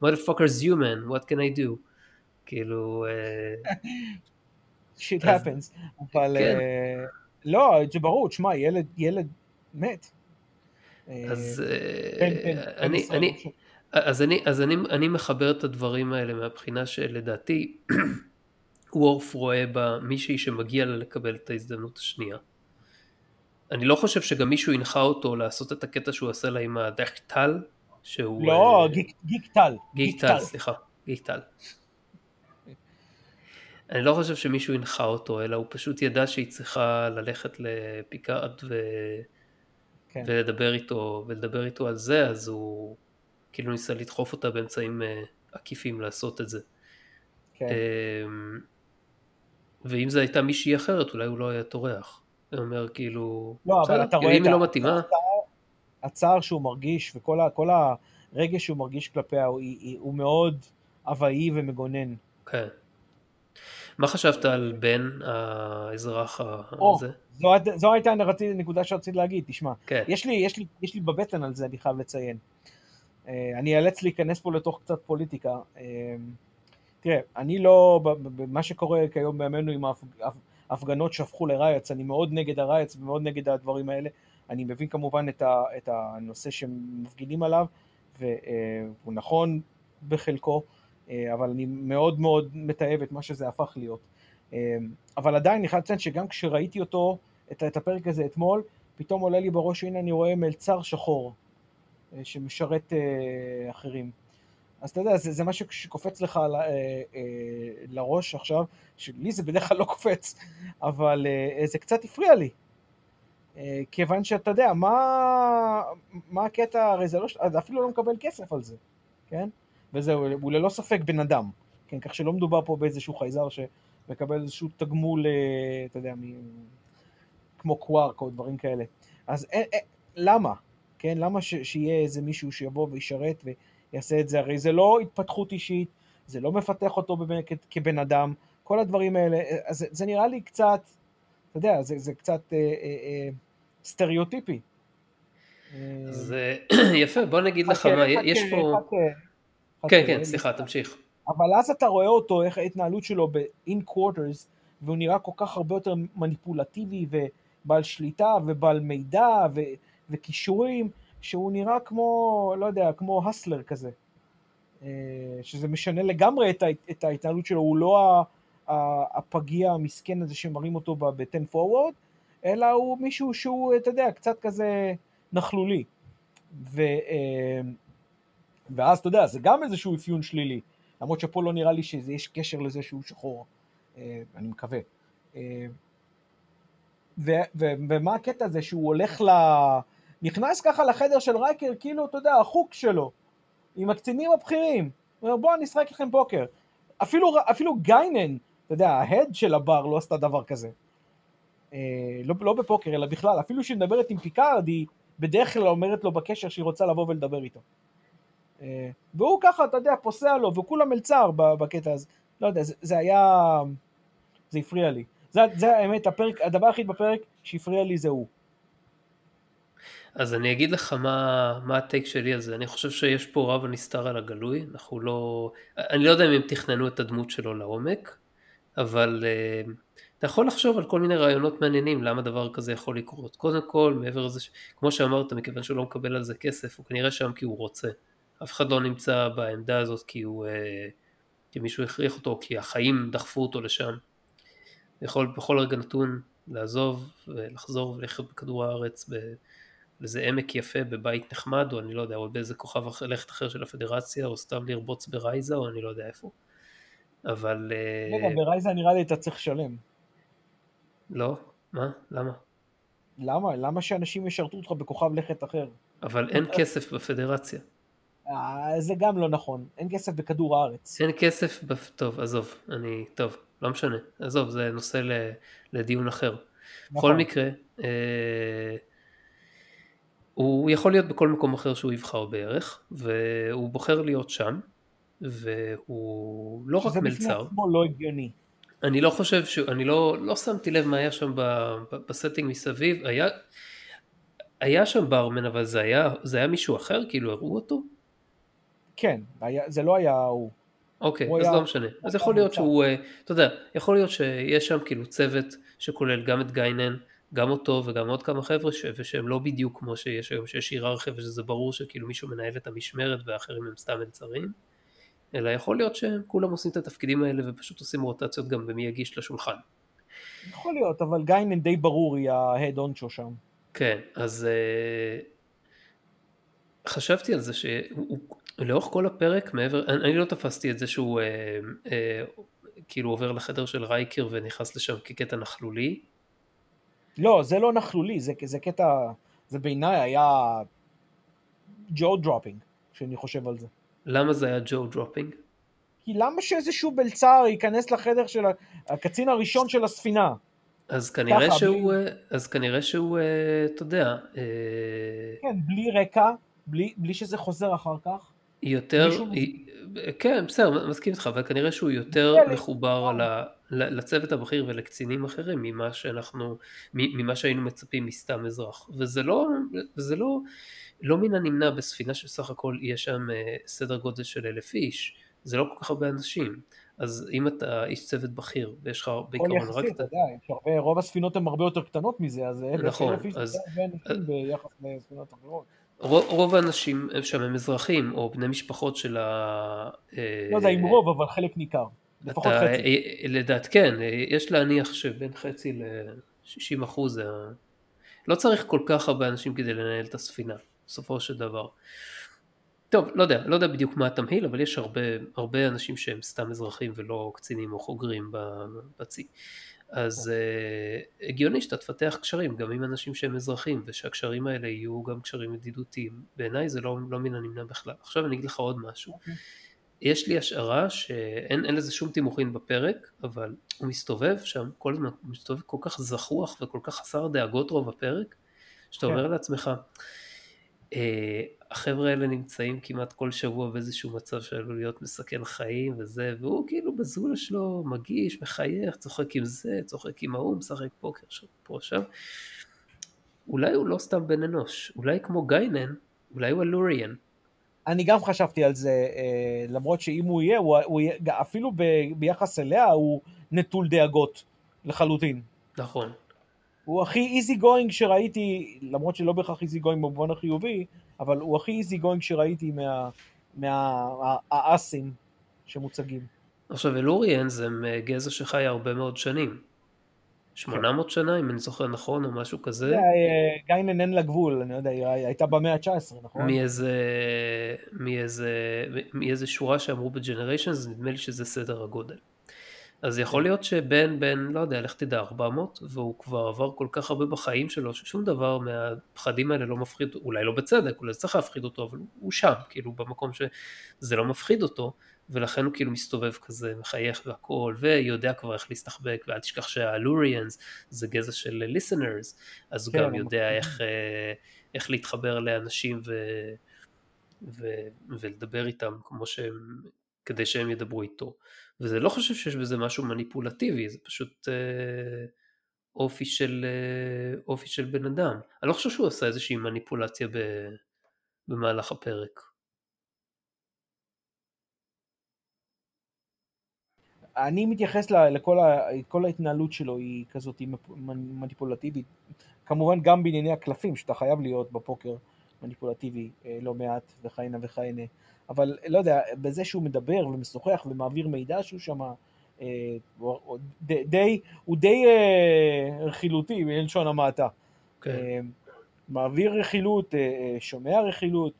motherfuckers human, what can I do? כאילו... Uh, shit happens, אבל כן. uh, לא, זה ברור, תשמע, ילד מת. אז כן, כן, אני, אני, אז, אני, אז אני, אני מחבר את הדברים האלה מהבחינה שלדעתי וורף רואה בה מישהי שמגיע לה לקבל את ההזדמנות השנייה. אני לא חושב שגם מישהו הנחה אותו לעשות את הקטע שהוא עשה לה עם הדחטל, שהוא... לא, uh, גיק, גיק טל. גיק טל, סליחה, גיק טל. אני לא חושב שמישהו הנחה אותו, אלא הוא פשוט ידע שהיא צריכה ללכת לפיקארד ו... כן. ולדבר איתו, ולדבר איתו על זה, אז הוא כאילו ניסה לדחוף אותה באמצעים uh, עקיפים לעשות את זה. כן. Um, ואם זו הייתה מישהי אחרת, אולי הוא לא היה טורח. הוא אומר כאילו, לא, אבל אתה רואה אם היא לא מתאימה. הצער שהוא מרגיש וכל ה, כל הרגש שהוא מרגיש כלפיה הוא, הוא מאוד אבאי ומגונן. כן. מה חשבת על בן האזרח הזה? זו, זו הייתה הנקודה שרציתי להגיד, תשמע, כן. יש, לי, יש, לי, יש לי בבטן על זה, אני חייב לציין. אה, אני אאלץ להיכנס פה לתוך קצת פוליטיקה. אה, תראה, אני לא, במה שקורה כיום בימינו עם ההפגנות שהפכו לרייץ, אני מאוד נגד הרייץ ומאוד נגד הדברים האלה. אני מבין כמובן את, ה, את הנושא שמפגינים עליו, והוא נכון בחלקו, אה, אבל אני מאוד מאוד מתעב את מה שזה הפך להיות. אבל עדיין אני חייב לציין שגם כשראיתי אותו, את, את הפרק הזה אתמול, פתאום עולה לי בראש, הנה אני רואה מלצר שחור אה, שמשרת אה, אחרים. אז אתה יודע, זה, זה משהו שקופץ לך ל, אה, אה, לראש עכשיו, שלי זה בדרך כלל לא קופץ, אבל אה, זה קצת הפריע לי. אה, כיוון שאתה יודע, מה, מה הקטע, הרי זה לא, אפילו לא מקבל כסף על זה, כן? וזהו, הוא ללא ספק בן אדם, כן? כך שלא מדובר פה באיזשהו חייזר שמקבל איזשהו תגמול, אה, אתה יודע, מ... כמו קווארק או דברים כאלה. אז א, א, למה? כן, למה ש, שיהיה איזה מישהו שיבוא וישרת ויעשה את זה? הרי זה לא התפתחות אישית, זה לא מפתח אותו באמת כבן אדם, כל הדברים האלה, אז זה, זה נראה לי קצת, אתה יודע, זה, זה קצת אה, אה, אה, סטריאוטיפי. אז יפה, בוא נגיד לך מה, יש פה... כן, כן, סליחה, תמשיך. אבל אז אתה רואה אותו, איך ההתנהלות שלו ב-in quarters, והוא נראה כל כך הרבה יותר מניפולטיבי ובעל שליטה ובעל מידע ו- וכישורים, שהוא נראה כמו, לא יודע, כמו הסלר כזה. שזה משנה לגמרי את, את ההתנהלות שלו, הוא לא הפגיע המסכן הזה שמראים אותו ב-10 forward, אלא הוא מישהו שהוא, אתה יודע, קצת כזה נכלולי. ו, ואז אתה יודע, זה גם איזשהו אפיון שלילי, למרות שפה לא נראה לי שיש קשר לזה שהוא שחור, אני מקווה. ו, ומה הקטע הזה שהוא הולך ל... נכנס ככה לחדר של רייקר, כאילו, אתה יודע, החוק שלו, עם הקצינים הבכירים. הוא אומר, בוא אני אשחק איתכם פוקר. אפילו, אפילו גיינן, אתה יודע, ה head של הבר לא עשתה דבר כזה. אה, לא, לא בפוקר, אלא בכלל. אפילו כשהיא מדברת עם פיקארד, היא בדרך כלל אומרת לו בקשר שהיא רוצה לבוא ולדבר איתו. אה, והוא ככה, אתה יודע, פוסע לו, וכולם מלצר בקטע הזה. לא יודע, זה, זה היה... זה הפריע לי. זה, זה האמת, הפרק, הדבר היחיד בפרק שהפריע לי זה הוא. אז אני אגיד לך מה, מה הטייק שלי על זה, אני חושב שיש פה רב הנסתר על הגלוי, אנחנו לא, אני לא יודע אם הם תכננו את הדמות שלו לעומק, אבל uh, אתה יכול לחשוב על כל מיני רעיונות מעניינים למה דבר כזה יכול לקרות. קודם כל, מעבר לזה. כמו שאמרת, מכיוון שהוא לא מקבל על זה כסף, הוא כנראה שם כי הוא רוצה. אף אחד לא נמצא בעמדה הזאת כי הוא, uh, כי מישהו הכריח אותו, כי החיים דחפו אותו לשם. יכול בכל רגע נתון לעזוב ולחזור ולחיות בכדור הארץ ב... לאיזה עמק יפה בבית נחמד, או אני לא יודע, או באיזה כוכב לכת אחר של הפדרציה, או סתם לרבוץ ברייזה, או אני לא יודע איפה. אבל... רגע, uh... ברייזה נראה לי אתה צריך לשלם. לא? מה? למה? למה? למה שאנשים ישרתו אותך בכוכב לכת אחר? אבל אין כסף בפדרציה. אה, זה גם לא נכון, אין כסף בכדור הארץ. אין כסף. טוב, עזוב, אני, טוב, לא משנה, עזוב, זה נושא לדיון אחר. נכון. בכל מקרה, אה... הוא יכול להיות בכל מקום אחר שהוא יבחר בערך, והוא בוחר להיות שם, והוא לא רק מלצר. שזה בפני עצמו לא הגיוני. אני לא חושב ש... אני לא, לא שמתי לב מה היה שם ב setting מסביב, היה, היה שם ברמן אבל זה היה, זה היה מישהו אחר? כאילו הראו אותו? כן, היה, זה לא היה הוא. אוקיי, הוא אז היה... לא משנה. אז יכול להיות שהוא, אה, אתה יודע, יכול להיות שיש שם כאילו צוות שכולל גם את גיינן, גם אותו וגם עוד כמה חבר'ה ש... ושהם לא בדיוק כמו שיש היום שיש היררכיה ושזה ברור שכאילו מישהו מנהל את המשמרת ואחרים הם סתם מלצרים אלא יכול להיות שהם כולם עושים את התפקידים האלה ופשוט עושים רוטציות גם במי יגיש לשולחן. יכול להיות אבל גיינן די ברור היא ההד אונצ'ו שם. כן אז uh, חשבתי על זה שלאורך כל הפרק מעבר אני, אני לא תפסתי את זה שהוא uh, uh, כאילו עובר לחדר של רייקר ונכנס לשם כקטע נכלולי לא, זה לא נכלולי, זה, זה קטע, זה בעיניי היה jaw dropping, כשאני חושב על זה. למה זה היה jaw dropping? כי למה שאיזשהו מלצר ייכנס לחדר של הקצין הראשון של הספינה? אז כנראה ככה, שהוא, בלי... אז כנראה שהוא, אה, אתה יודע... אה, כן, בלי רקע, בלי, בלי שזה חוזר אחר כך. יותר, היא, כן בסדר מסכים איתך אבל כנראה שהוא יותר מחובר על ה, לצוות הבכיר ולקצינים אחרים ממה שאנחנו ממה שהיינו מצפים מסתם אזרח. וזה לא וזה לא לא מן הנמנע בספינה שסך הכל יש שם אה, סדר גודל של אלף איש. זה לא כל כך הרבה אנשים. אז אם אתה איש צוות בכיר ויש לך בעיקרון רק את... הרבה, רוב הספינות הן הרבה יותר קטנות מזה אז נכון, אלף איש זה הרבה אנשים ביחס לספינות אחרות רוב האנשים שם הם אזרחים או בני משפחות של ה... לא יודע אם רוב אבל חלק ניכר, לפחות חצי. אה, לדעת כן, יש להניח שבין חצי ל-60 אחוז. לא צריך כל כך הרבה אנשים כדי לנהל את הספינה, בסופו של דבר. טוב, לא יודע, לא יודע בדיוק מה התמהיל, אבל יש הרבה, הרבה אנשים שהם סתם אזרחים ולא קצינים או חוגרים בצי. אז uh, הגיוני שאתה תפתח קשרים גם עם אנשים שהם אזרחים ושהקשרים האלה יהיו גם קשרים ידידותיים בעיניי זה לא, לא מן הנמנע בכלל עכשיו אני אגיד לך עוד משהו okay. אוקיי. יש לי השערה שאין לזה שום תימוכין בפרק אבל הוא מסתובב שם כל הזמן הוא מסתובב כל כך זחוח וכל כך חסר דאגות רוב הפרק שאתה okay. כן. אומר לעצמך החבר'ה האלה נמצאים כמעט כל שבוע באיזשהו מצב שעלול להיות מסכן חיים וזה, והוא כאילו בזולה שלו מגיש, מחייך, צוחק עם זה, צוחק עם ההוא, משחק פוקר פה עכשיו. אולי הוא לא סתם בן אנוש, אולי כמו גיינן, אולי הוא El-Aurian. אני גם חשבתי על זה, אה, למרות שאם הוא יהיה, הוא, הוא אפילו ב, ביחס אליה הוא נטול דאגות לחלוטין. נכון. הוא הכי easy going שראיתי, למרות שלא בהכרח easy going במובן החיובי, אבל הוא הכי easy going שראיתי מהאסים מה, שמוצגים. עכשיו El-Aurians הם גזע שחי הרבה מאוד שנים. 800 כן. שנה, אם אני זוכר נכון, או משהו כזה. אה, גיינן אין לה גבול, אני יודע, היא הייתה במאה ה-19, נכון? מאיזה, מאיזה, מאיזה שורה שאמרו בג'נריישנס, נדמה לי שזה סדר הגודל. אז יכול להיות שבן, בן, לא יודע, לך תדע, 400, והוא כבר עבר כל כך הרבה בחיים שלו, ששום דבר מהפחדים האלה לא מפחיד, אולי לא בצדק, אולי צריך להפחיד אותו, אבל הוא שם, כאילו, במקום שזה לא מפחיד אותו, ולכן הוא כאילו מסתובב כזה, מחייך והכל, ויודע כבר איך להסתחבק, ואל תשכח שהלוריאנס זה גזע של listeners, אז הוא כן, גם יודע איך, אה, איך להתחבר לאנשים ו, ו, ולדבר איתם כמו שהם, כדי שהם ידברו איתו. וזה לא חושב שיש בזה משהו מניפולטיבי, זה פשוט אה, אופי, של, אה, אופי של בן אדם. אני לא חושב שהוא עשה איזושהי מניפולציה ב, במהלך הפרק. אני מתייחס לכל ה, כל ההתנהלות שלו היא כזאת מניפולטיבית. כמובן גם בענייני הקלפים, שאתה חייב להיות בפוקר מניפולטיבי אה, לא מעט וכהנה וכהנה. אבל לא יודע, בזה שהוא מדבר ומשוחח ומעביר מידע שהוא שם, אה, די, הוא די אה, רכילותי בלשון המעטה. כן. אה, מעביר רכילות, אה, שומע רכילות,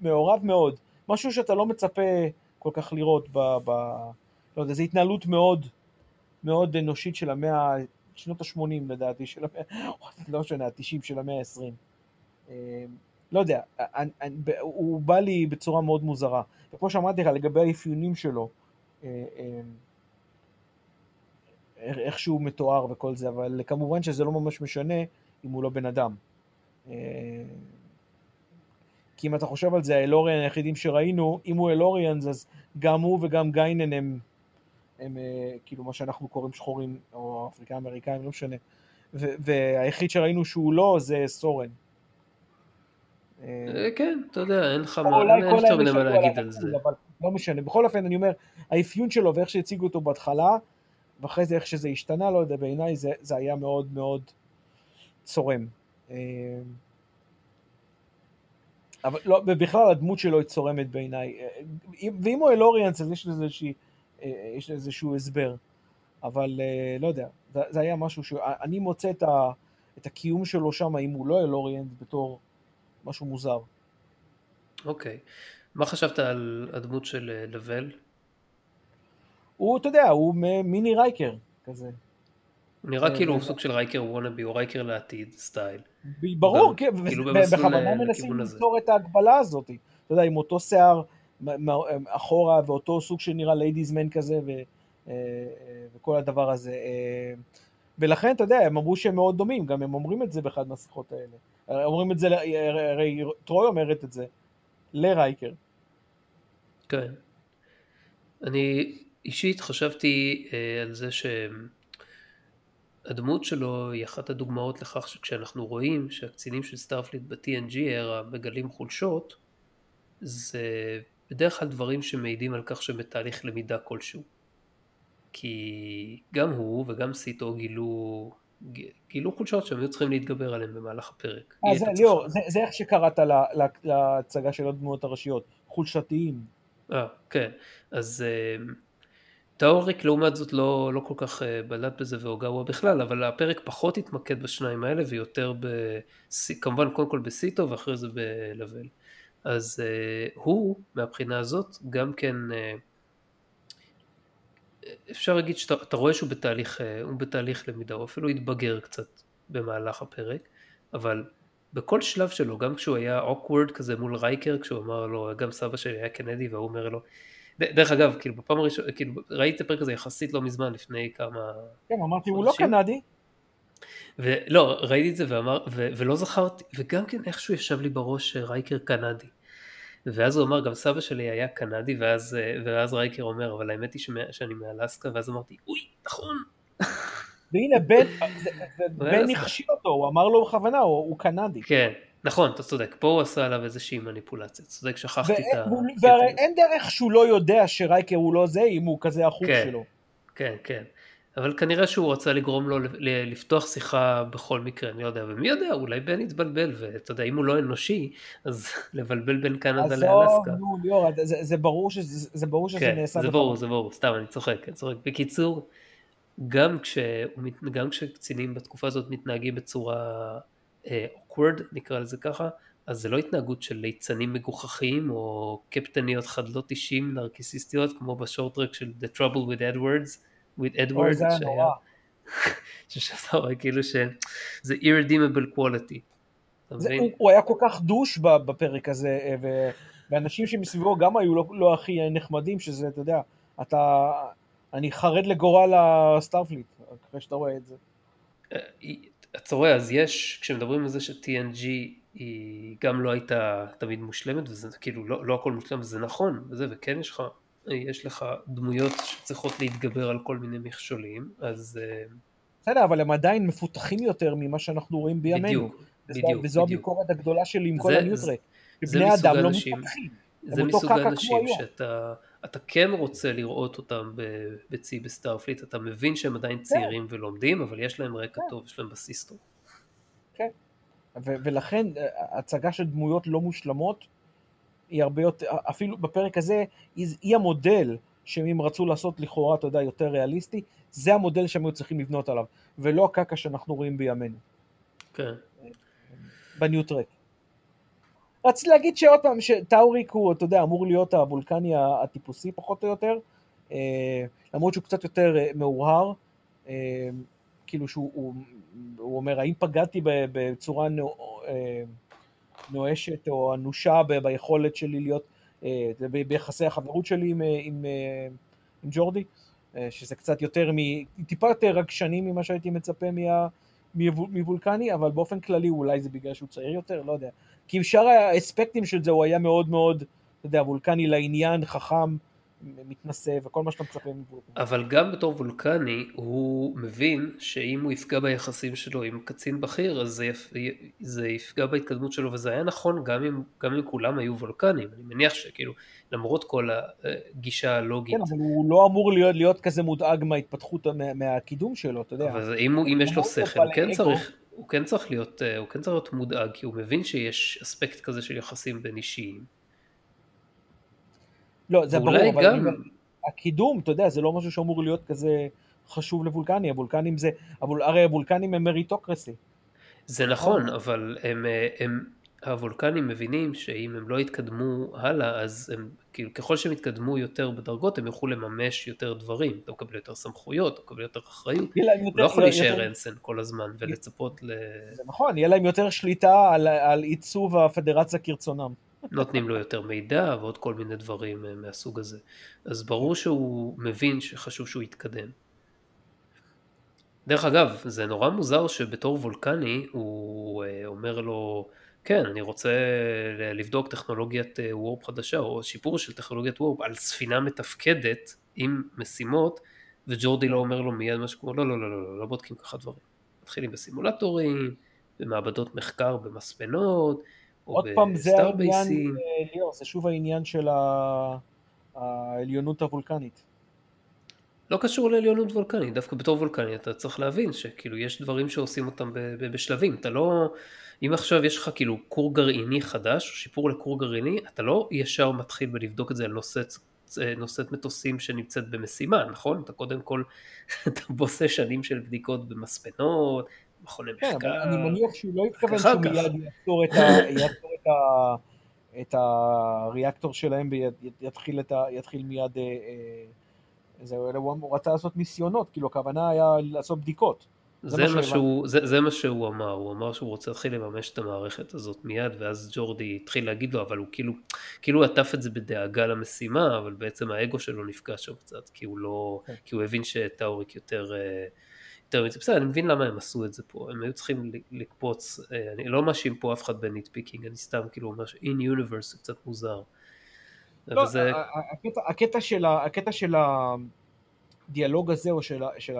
מעורב מאוד. משהו שאתה לא מצפה כל כך לראות ב... ב לא יודע, זו התנהלות מאוד מאוד אנושית של המאה, שנות ה-80 לדעתי, של המאה, לא משנה, ה-90 של המאה ה-20. אה, לא יודע, אני, אני, הוא בא לי בצורה מאוד מוזרה. וכמו שאמרתי לך, לגבי האפיונים שלו, אה, אה, איך שהוא מתואר וכל זה, אבל כמובן שזה לא ממש משנה אם הוא לא בן אדם. כי אם אתה חושב על זה, האלוריאן היחידים שראינו, אם הוא אלוריאן, אז גם הוא וגם גיינן הם הם אה, כאילו מה שאנחנו קוראים שחורים, או אפריקאים אמריקאים, לא משנה. והיחיד שראינו שהוא לא, זה סורן. אה, כן, אתה יודע, אין לך יותר מדי מה להגיד על זה. לא משנה. בכל אופן, אני אומר, האפיון שלו ואיך שהציגו אותו בהתחלה, ואחרי זה איך שזה השתנה, לא יודע, בעיניי זה, זה היה מאוד מאוד צורם. אה, אבל לא, ובכלל הדמות שלו היא צורמת בעיניי. ואם הוא אלוריאנס, אז יש לזה איזושהי אה, יש איזשהו הסבר. אבל אה, לא יודע, זה, זה היה משהו שאני מוצא את, ה, את הקיום שלו שם, אם הוא לא אלוריאנט, בתור משהו מוזר. אוקיי. מה חשבת על הדמות של אה, לבל? הוא, אתה יודע, הוא מיני רייקר כזה. הוא נראה כאילו הוא סוג של רייקר wannabe, או רייקר לעתיד style. ברור, כן, כאילו בכוונה מנסים ליצור את ההקבלה הזאת. אתה יודע, עם אותו שיער אחורה, ואותו סוג שנראה ladies man כזה, אה, וכל הדבר הזה. אה, ולכן, אתה יודע, הם אמרו שהם מאוד דומים, גם הם אומרים את זה באחד מהשיחות האלה. אומרים את זה, הרי טרוי אומרת את זה, לרייקר. כן. אני אישית חשבתי אה, על זה שהדמות שלו היא אחת הדוגמאות לכך שכשאנחנו רואים שהקצינים של Starfleet ב-TNG era מגלים חולשות, זה בדרך כלל דברים שמעידים על כך שהם בתהליך למידה כלשהו. כי גם הוא וגם סיטו גילו, גילו חולשות שהם היו צריכים להתגבר עליהן במהלך הפרק. זה, ליאור, זה, זה איך שקראת לה, לה, להצגה של הדמויות הראשיות, חולשתיים. אה, כן. אז אה, טאוריק לעומת זאת לא, לא כל כך אה, בלט בזה ואוגאווה בכלל, אבל הפרק פחות התמקד בשניים האלה ויותר ב... כמובן קודם כל בסיטו ואחרי זה בלבל. אז uh, הוא מהבחינה הזאת גם כן uh, אפשר להגיד שאתה רואה שהוא בתהליך, uh, הוא בתהליך למידה, הוא אפילו התבגר קצת במהלך הפרק, אבל בכל שלב שלו, גם כשהוא היה awkward כזה מול רייקר, כשהוא אמר לו, גם סבא שלי היה קנדי והוא אומר לו, דרך אגב, כאילו בפעם הראשונה, כאילו ראיתי את הפרק הזה יחסית לא מזמן, לפני כמה... כן, אמרתי, הוא לא קנדי. ולא, ראיתי את זה ואמר, ו, ולא זכרתי, וגם כן איכשהו ישב לי בראש רייקר קנדי. ואז הוא אמר, גם סבא שלי היה קנדי, ואז, אה, ואז רייקר אומר, אבל האמת היא שמא, שאני מאלסקה, ואז אמרתי, אוי, נכון. והנה בן, בן הכשיל אותו, הוא אמר לו בכוונה, הוא קנדי. כן, נכון, אתה צודק, פה הוא עשה עליו איזושהי מניפולציה, צודק, שכחתי את ה... והרי אין דרך שהוא לא יודע שרייקר הוא לא זה, אם הוא כזה החוג כן, שלו. כן, כן. אבל כנראה שהוא רצה לגרום לו לפתוח שיחה בכל מקרה, אני לא יודע, ומי יודע, אולי בן יתבלבל, ואתה יודע, אם הוא לא אנושי, אז לבלבל בין קנדה לאלסקה. עזוב, נו, ליאור, זה, זה ברור שזה, זה ברור שזה כן, נעשה. זה ברור, זה ברור, סתם, אני צוחק, אני צוחק. בקיצור, גם, כש, גם כשקצינים בתקופה הזאת מתנהגים בצורה uh, awkward, נקרא לזה ככה, אז זה לא התנהגות של ליצנים מגוחכים, או קפטניות חדלות אישים נרקיסיסטיות, כמו בשורטרק של The Trouble with Edwards. With Edward, שהיה, ששאתה רואה כאילו שזה irredeemable quality. זה, הוא, הוא היה כל כך דוש בפרק הזה, ו, ואנשים שמסביבו גם היו לא, לא הכי נחמדים, שזה, אתה יודע, אתה, אני חרד לגורל הסטארפליט, אחרי שאתה רואה את זה. אתה רואה, אז יש, כשמדברים על זה ש-TNG היא גם לא הייתה תמיד מושלמת, וזה כאילו לא, לא הכל מושלם, וזה נכון, וזה, וכן יש לך יש לך דמויות שצריכות להתגבר על כל מיני מכשולים, אז... אה, בסדר, אבל הם עדיין מפותחים יותר ממה שאנחנו רואים בימינו. בדיוק, בדיוק. וזו. הביקורת הגדולה שלי עם כל ה NuTrek. בני אדם לא מתפתחים. זה מסוג האנשים שאתה אתה כן רוצה לראות אותם בצי ב Starfleet, אתה מבין שהם עדיין צעירים כן. ולומדים, אבל יש להם רקע כן. טוב, יש להם בסיס טוב. כן, ולכן אה, הצגה של דמויות לא מושלמות היא הרבה יותר, אפילו בפרק הזה, היא המודל שהם רצו לעשות לכאורה, אתה יודע, יותר ריאליסטי, זה המודל שהם היו צריכים לבנות עליו, ולא הקקע שאנחנו רואים בימינו. כן. בניוטרק. רציתי להגיד שעוד פעם, שטאוריק הוא, אתה יודע, אמור להיות הוולקני הטיפוסי פחות או יותר, אה, למרות שהוא קצת יותר אה, מאוהר, אה, כאילו שהוא הוא, הוא אומר, האם פגעתי בצורה נואשת או אנושה ביכולת שלי להיות, אה, ביחסי החברות שלי עם, אה, עם, אה, עם ג'ורדי, שזה קצת יותר, טיפה יותר רגשני ממה שהייתי מצפה מה, מוולקני, אבל באופן כללי אולי זה בגלל שהוא צעיר יותר, לא יודע. כי עם שאר האספקטים של זה הוא היה מאוד מאוד, אתה יודע, וולקני לעניין, חכם, מתנשא וכל מה שאתה מצפה מוולקני. אבל גם בתור וולקני הוא מבין שאם הוא יפגע ביחסים שלו עם קצין בכיר אז זה, יפ... זה יפגע בהתקדמות שלו וזה היה נכון גם אם, גם אם כולם היו וולקנים אני מניח שכאילו למרות כל הגישה הלוגית. כן אבל הוא לא אמור להיות, להיות כזה מודאג מההתפתחות מה, מהקידום שלו אתה יודע. אבל אם, הוא, אם יש לו שכל הוא כן צריך הוא כן צריך להיות הוא כן צריך להיות מודאג כי הוא מבין שיש אספקט כזה של יחסים בין אישיים. לא, זה ברור, אבל גם... הקידום, אתה יודע, זה לא משהו שאמור להיות כזה חשוב לבולקני, הבולקנים זה, הרי הבולקנים הם מריטוקרסי. זה נכון, אבל הם, הם, הוולקנים מבינים שאם הם לא יתקדמו הלאה, אז הם, כאילו, ככל שהם יתקדמו יותר בדרגות, הם יוכלו לממש יותר דברים, אתה מקבל יותר סמכויות, אתה מקבל יותר אחריות, הוא לא יכול להישאר אנסן כל הזמן ולצפות ל... זה נכון, יהיה להם יותר שליטה על, על עיצוב הפדרציה כרצונם. נותנים לו יותר מידע ועוד כל מיני דברים אה, מהסוג הזה. אז ברור שהוא מבין שחשוב שהוא יתקדם. דרך אגב, זה נורא מוזר שבתור וולקני הוא אה, אומר לו, כן, אני רוצה לבדוק טכנולוגיית אה, וורפ חדשה או שיפור של טכנולוגיית וורפ על ספינה מתפקדת עם משימות, וג'ורדי לא אומר לו מיד משהו כמו, לא, לא, לא, לא, לא, לא בודקים ככה דברים. מתחילים בסימולטורים, במעבדות מחקר במספנות, עוד פעם זה העניין, אה, ליאור, זה שוב העניין של העליונות הוולקנית. לא קשור לעליונות וולקנית, דווקא בתור וולקני אתה צריך להבין שכאילו יש דברים שעושים אותם בשלבים, אתה לא, אם עכשיו יש לך כאילו כור גרעיני חדש, שיפור לכור גרעיני, אתה לא ישר מתחיל בלבדוק את זה על נושאת, נושאת מטוסים שנמצאת במשימה, נכון? אתה קודם כל, אתה עושה שנים של בדיקות במספנות, מכוני מחקר. כן, אני מניח שהוא לא התכוון שהוא מיד יעצור את, ה, יעצור את, ה, את הריאקטור שלהם ויתחיל יתחיל מיד, אה, אה, זה, הוא רצה לעשות ניסיונות, כאילו הכוונה היה לעשות בדיקות. זה, זה, מה שהוא, זה, זה מה שהוא אמר, הוא אמר שהוא רוצה להתחיל לממש את המערכת הזאת מיד, ואז ג'ורדי התחיל להגיד לו, אבל הוא כאילו, כאילו עטף את זה בדאגה למשימה, אבל בעצם האגו שלו נפגע שם קצת, כי הוא לא, כן. כי הוא הבין שטאוריק יותר... אה, יותר מזה, בסדר, אני מבין למה הם עשו את זה פה, הם היו צריכים לקפוץ, אה, אני לא מאשים פה אף אחד ב nitpicking, אני סתם כאילו אומר ש-in universe זה קצת מוזר. לא. הקטע, הקטע, של, הקטע של הדיאלוג הזה, או של, של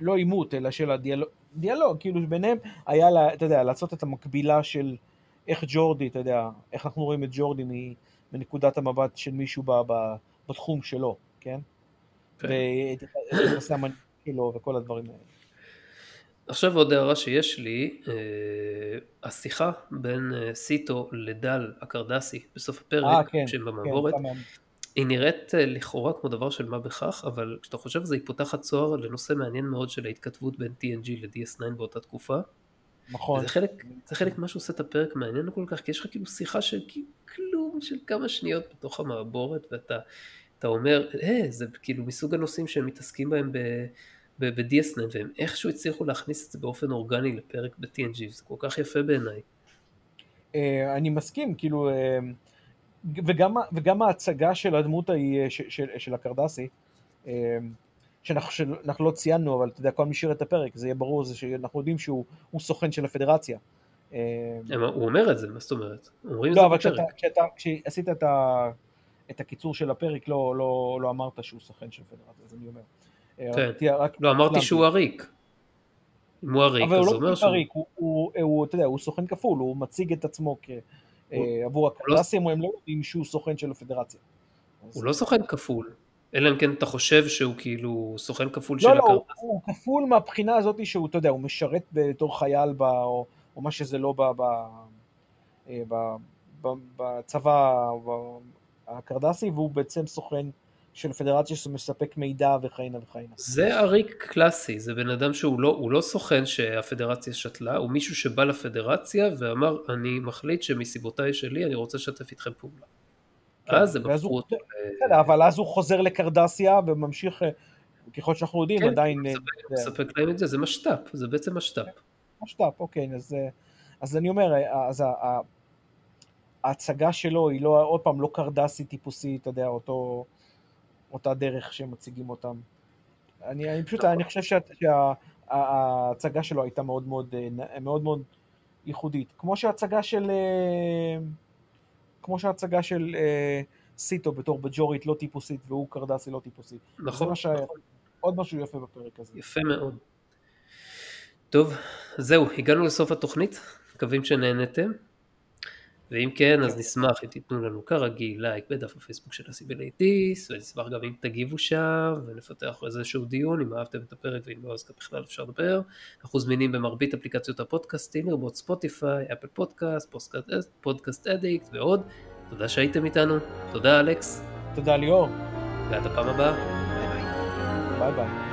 לא עימות, אלא של הדיאלוג, דיאלוג, כאילו ביניהם היה, לה, אתה יודע, לעשות את המקבילה של איך ג'ורדי, אתה יודע, איך אנחנו רואים את ג'ורדי מנקודת המבט של מישהו ב, ב, בתחום שלו, כן? כן. ואת יחסי המנהיג שלו וכל הדברים האלה. עכשיו עוד הערה שיש לי, אה, השיחה בין אה, סיטו לדל הקרדסי בסוף הפרק, אה, כן, שהם במעבורת, כן, היא נראית לכאורה כמו דבר של מה בכך, אבל כשאתה חושב על זה היא פותחת צוהר לנושא מעניין מאוד של ההתכתבות בין TNG ל-DS9 באותה תקופה. נכון. זה חלק, זה חלק מה שעושה את הפרק מעניין כל כך, כי יש לך כאילו שיחה של כלום, של כמה שניות בתוך המעבורת, ואתה אתה אומר, אה, זה כאילו מסוג הנושאים שהם מתעסקים בהם ב-DS9, והם איכשהו הצליחו להכניס את זה באופן אורגני לפרק ב-TNG, זה כל כך יפה בעיניי. אה, אני מסכים, כאילו... אה, וגם, וגם ההצגה של הדמות ההיא, של, של, של הקרדסי, אה, שאנחנו, שאנחנו לא ציינו, אבל אתה יודע, כל מי שירת את הפרק, זה יהיה ברור, זה שאנחנו יודעים שהוא סוכן של הפדרציה. אה, הוא אומר את זה, מה זאת אומרת? אומרים לא, אבל כשאתה, כשאתה, כשעשית את, ה, את הקיצור של הפרק, לא, לא, לא אמרת שהוא סוכן של הפדרציה, אז אני אומר. אה, כן, רק לא, אמרתי שהוא עריק. אם הוא עריק, אז הוא אומר שהוא... לא עריק, הוא, אתה יודע, הוא סוכן כפול, הוא מציג את עצמו כ... אה, עבור לא- הקלאסים, הם לא יודעים שהוא סוכן של הפדרציה. הוא לא סוכן כפול, אלא אם כן אתה חושב שהוא כאילו סוכן כפול של הקרדסים. לא, לא, הוא כפול מהבחינה הזאת שהוא, אתה יודע, הוא משרת בתור חייל או מה שזה לא אה, בצבא הקרדסי, והוא בעצם סוכן של פדרציה שמספק מידע וכהנה וכהנה. זה עריק קלאסי, זה בן אדם שהוא לא, לא סוכן שהפדרציה שתלה, הוא מישהו שבא לפדרציה ואמר אני מחליט שמסיבותיי שלי אני רוצה לשתף איתכם פעולה. כן, אז הם הפכו אותו. בסדר, אבל אז הוא חוזר לקרדסיה וממשיך, אה, ככל שאנחנו יודעים כן, עדיין... כן, הוא מספק להם את זה, זה משת"פ, זה בעצם משת"פ. משת"פ, אוקיי, אז, אה, אז אני אומר, אז ההצגה שלו היא לא, עוד פעם, לא קרדסי טיפוסי, אתה יודע, אותו... אותה דרך שהם מציגים אותם. אני, אני פשוט, אני חושב שההצגה שלו הייתה מאוד מאוד, אה, מאוד מאוד ייחודית. כמו שההצגה של, אה, כמו שההצגה של אה, סיטו בתור בג'ורית לא טיפוסית והוא קרדסי לא טיפוסי. נכון. זה מה שהיה, עוד משהו יפה בפרק הזה. יפה מאוד. טוב, זהו, הגענו לסוף התוכנית, מקווים שנהנתם. ואם כן, אז נשמח אם תיתנו לנו כרגיל לייק בדף הפייסבוק של הסיבילייטיס, ונשמח גם אם תגיבו שם, ונפתח איזשהו דיון, אם אהבתם את הפרק ואם לא, אז גם בכלל אפשר לדבר. אנחנו זמינים במרבית אפליקציות הפודקאסטים, לרבות Spotify, Apple Podcast, Podcast Addict ועוד. תודה שהייתם איתנו, תודה אלכס. תודה ליאור. ועד הפעם הבאה, ביי ביי. ביי ביי.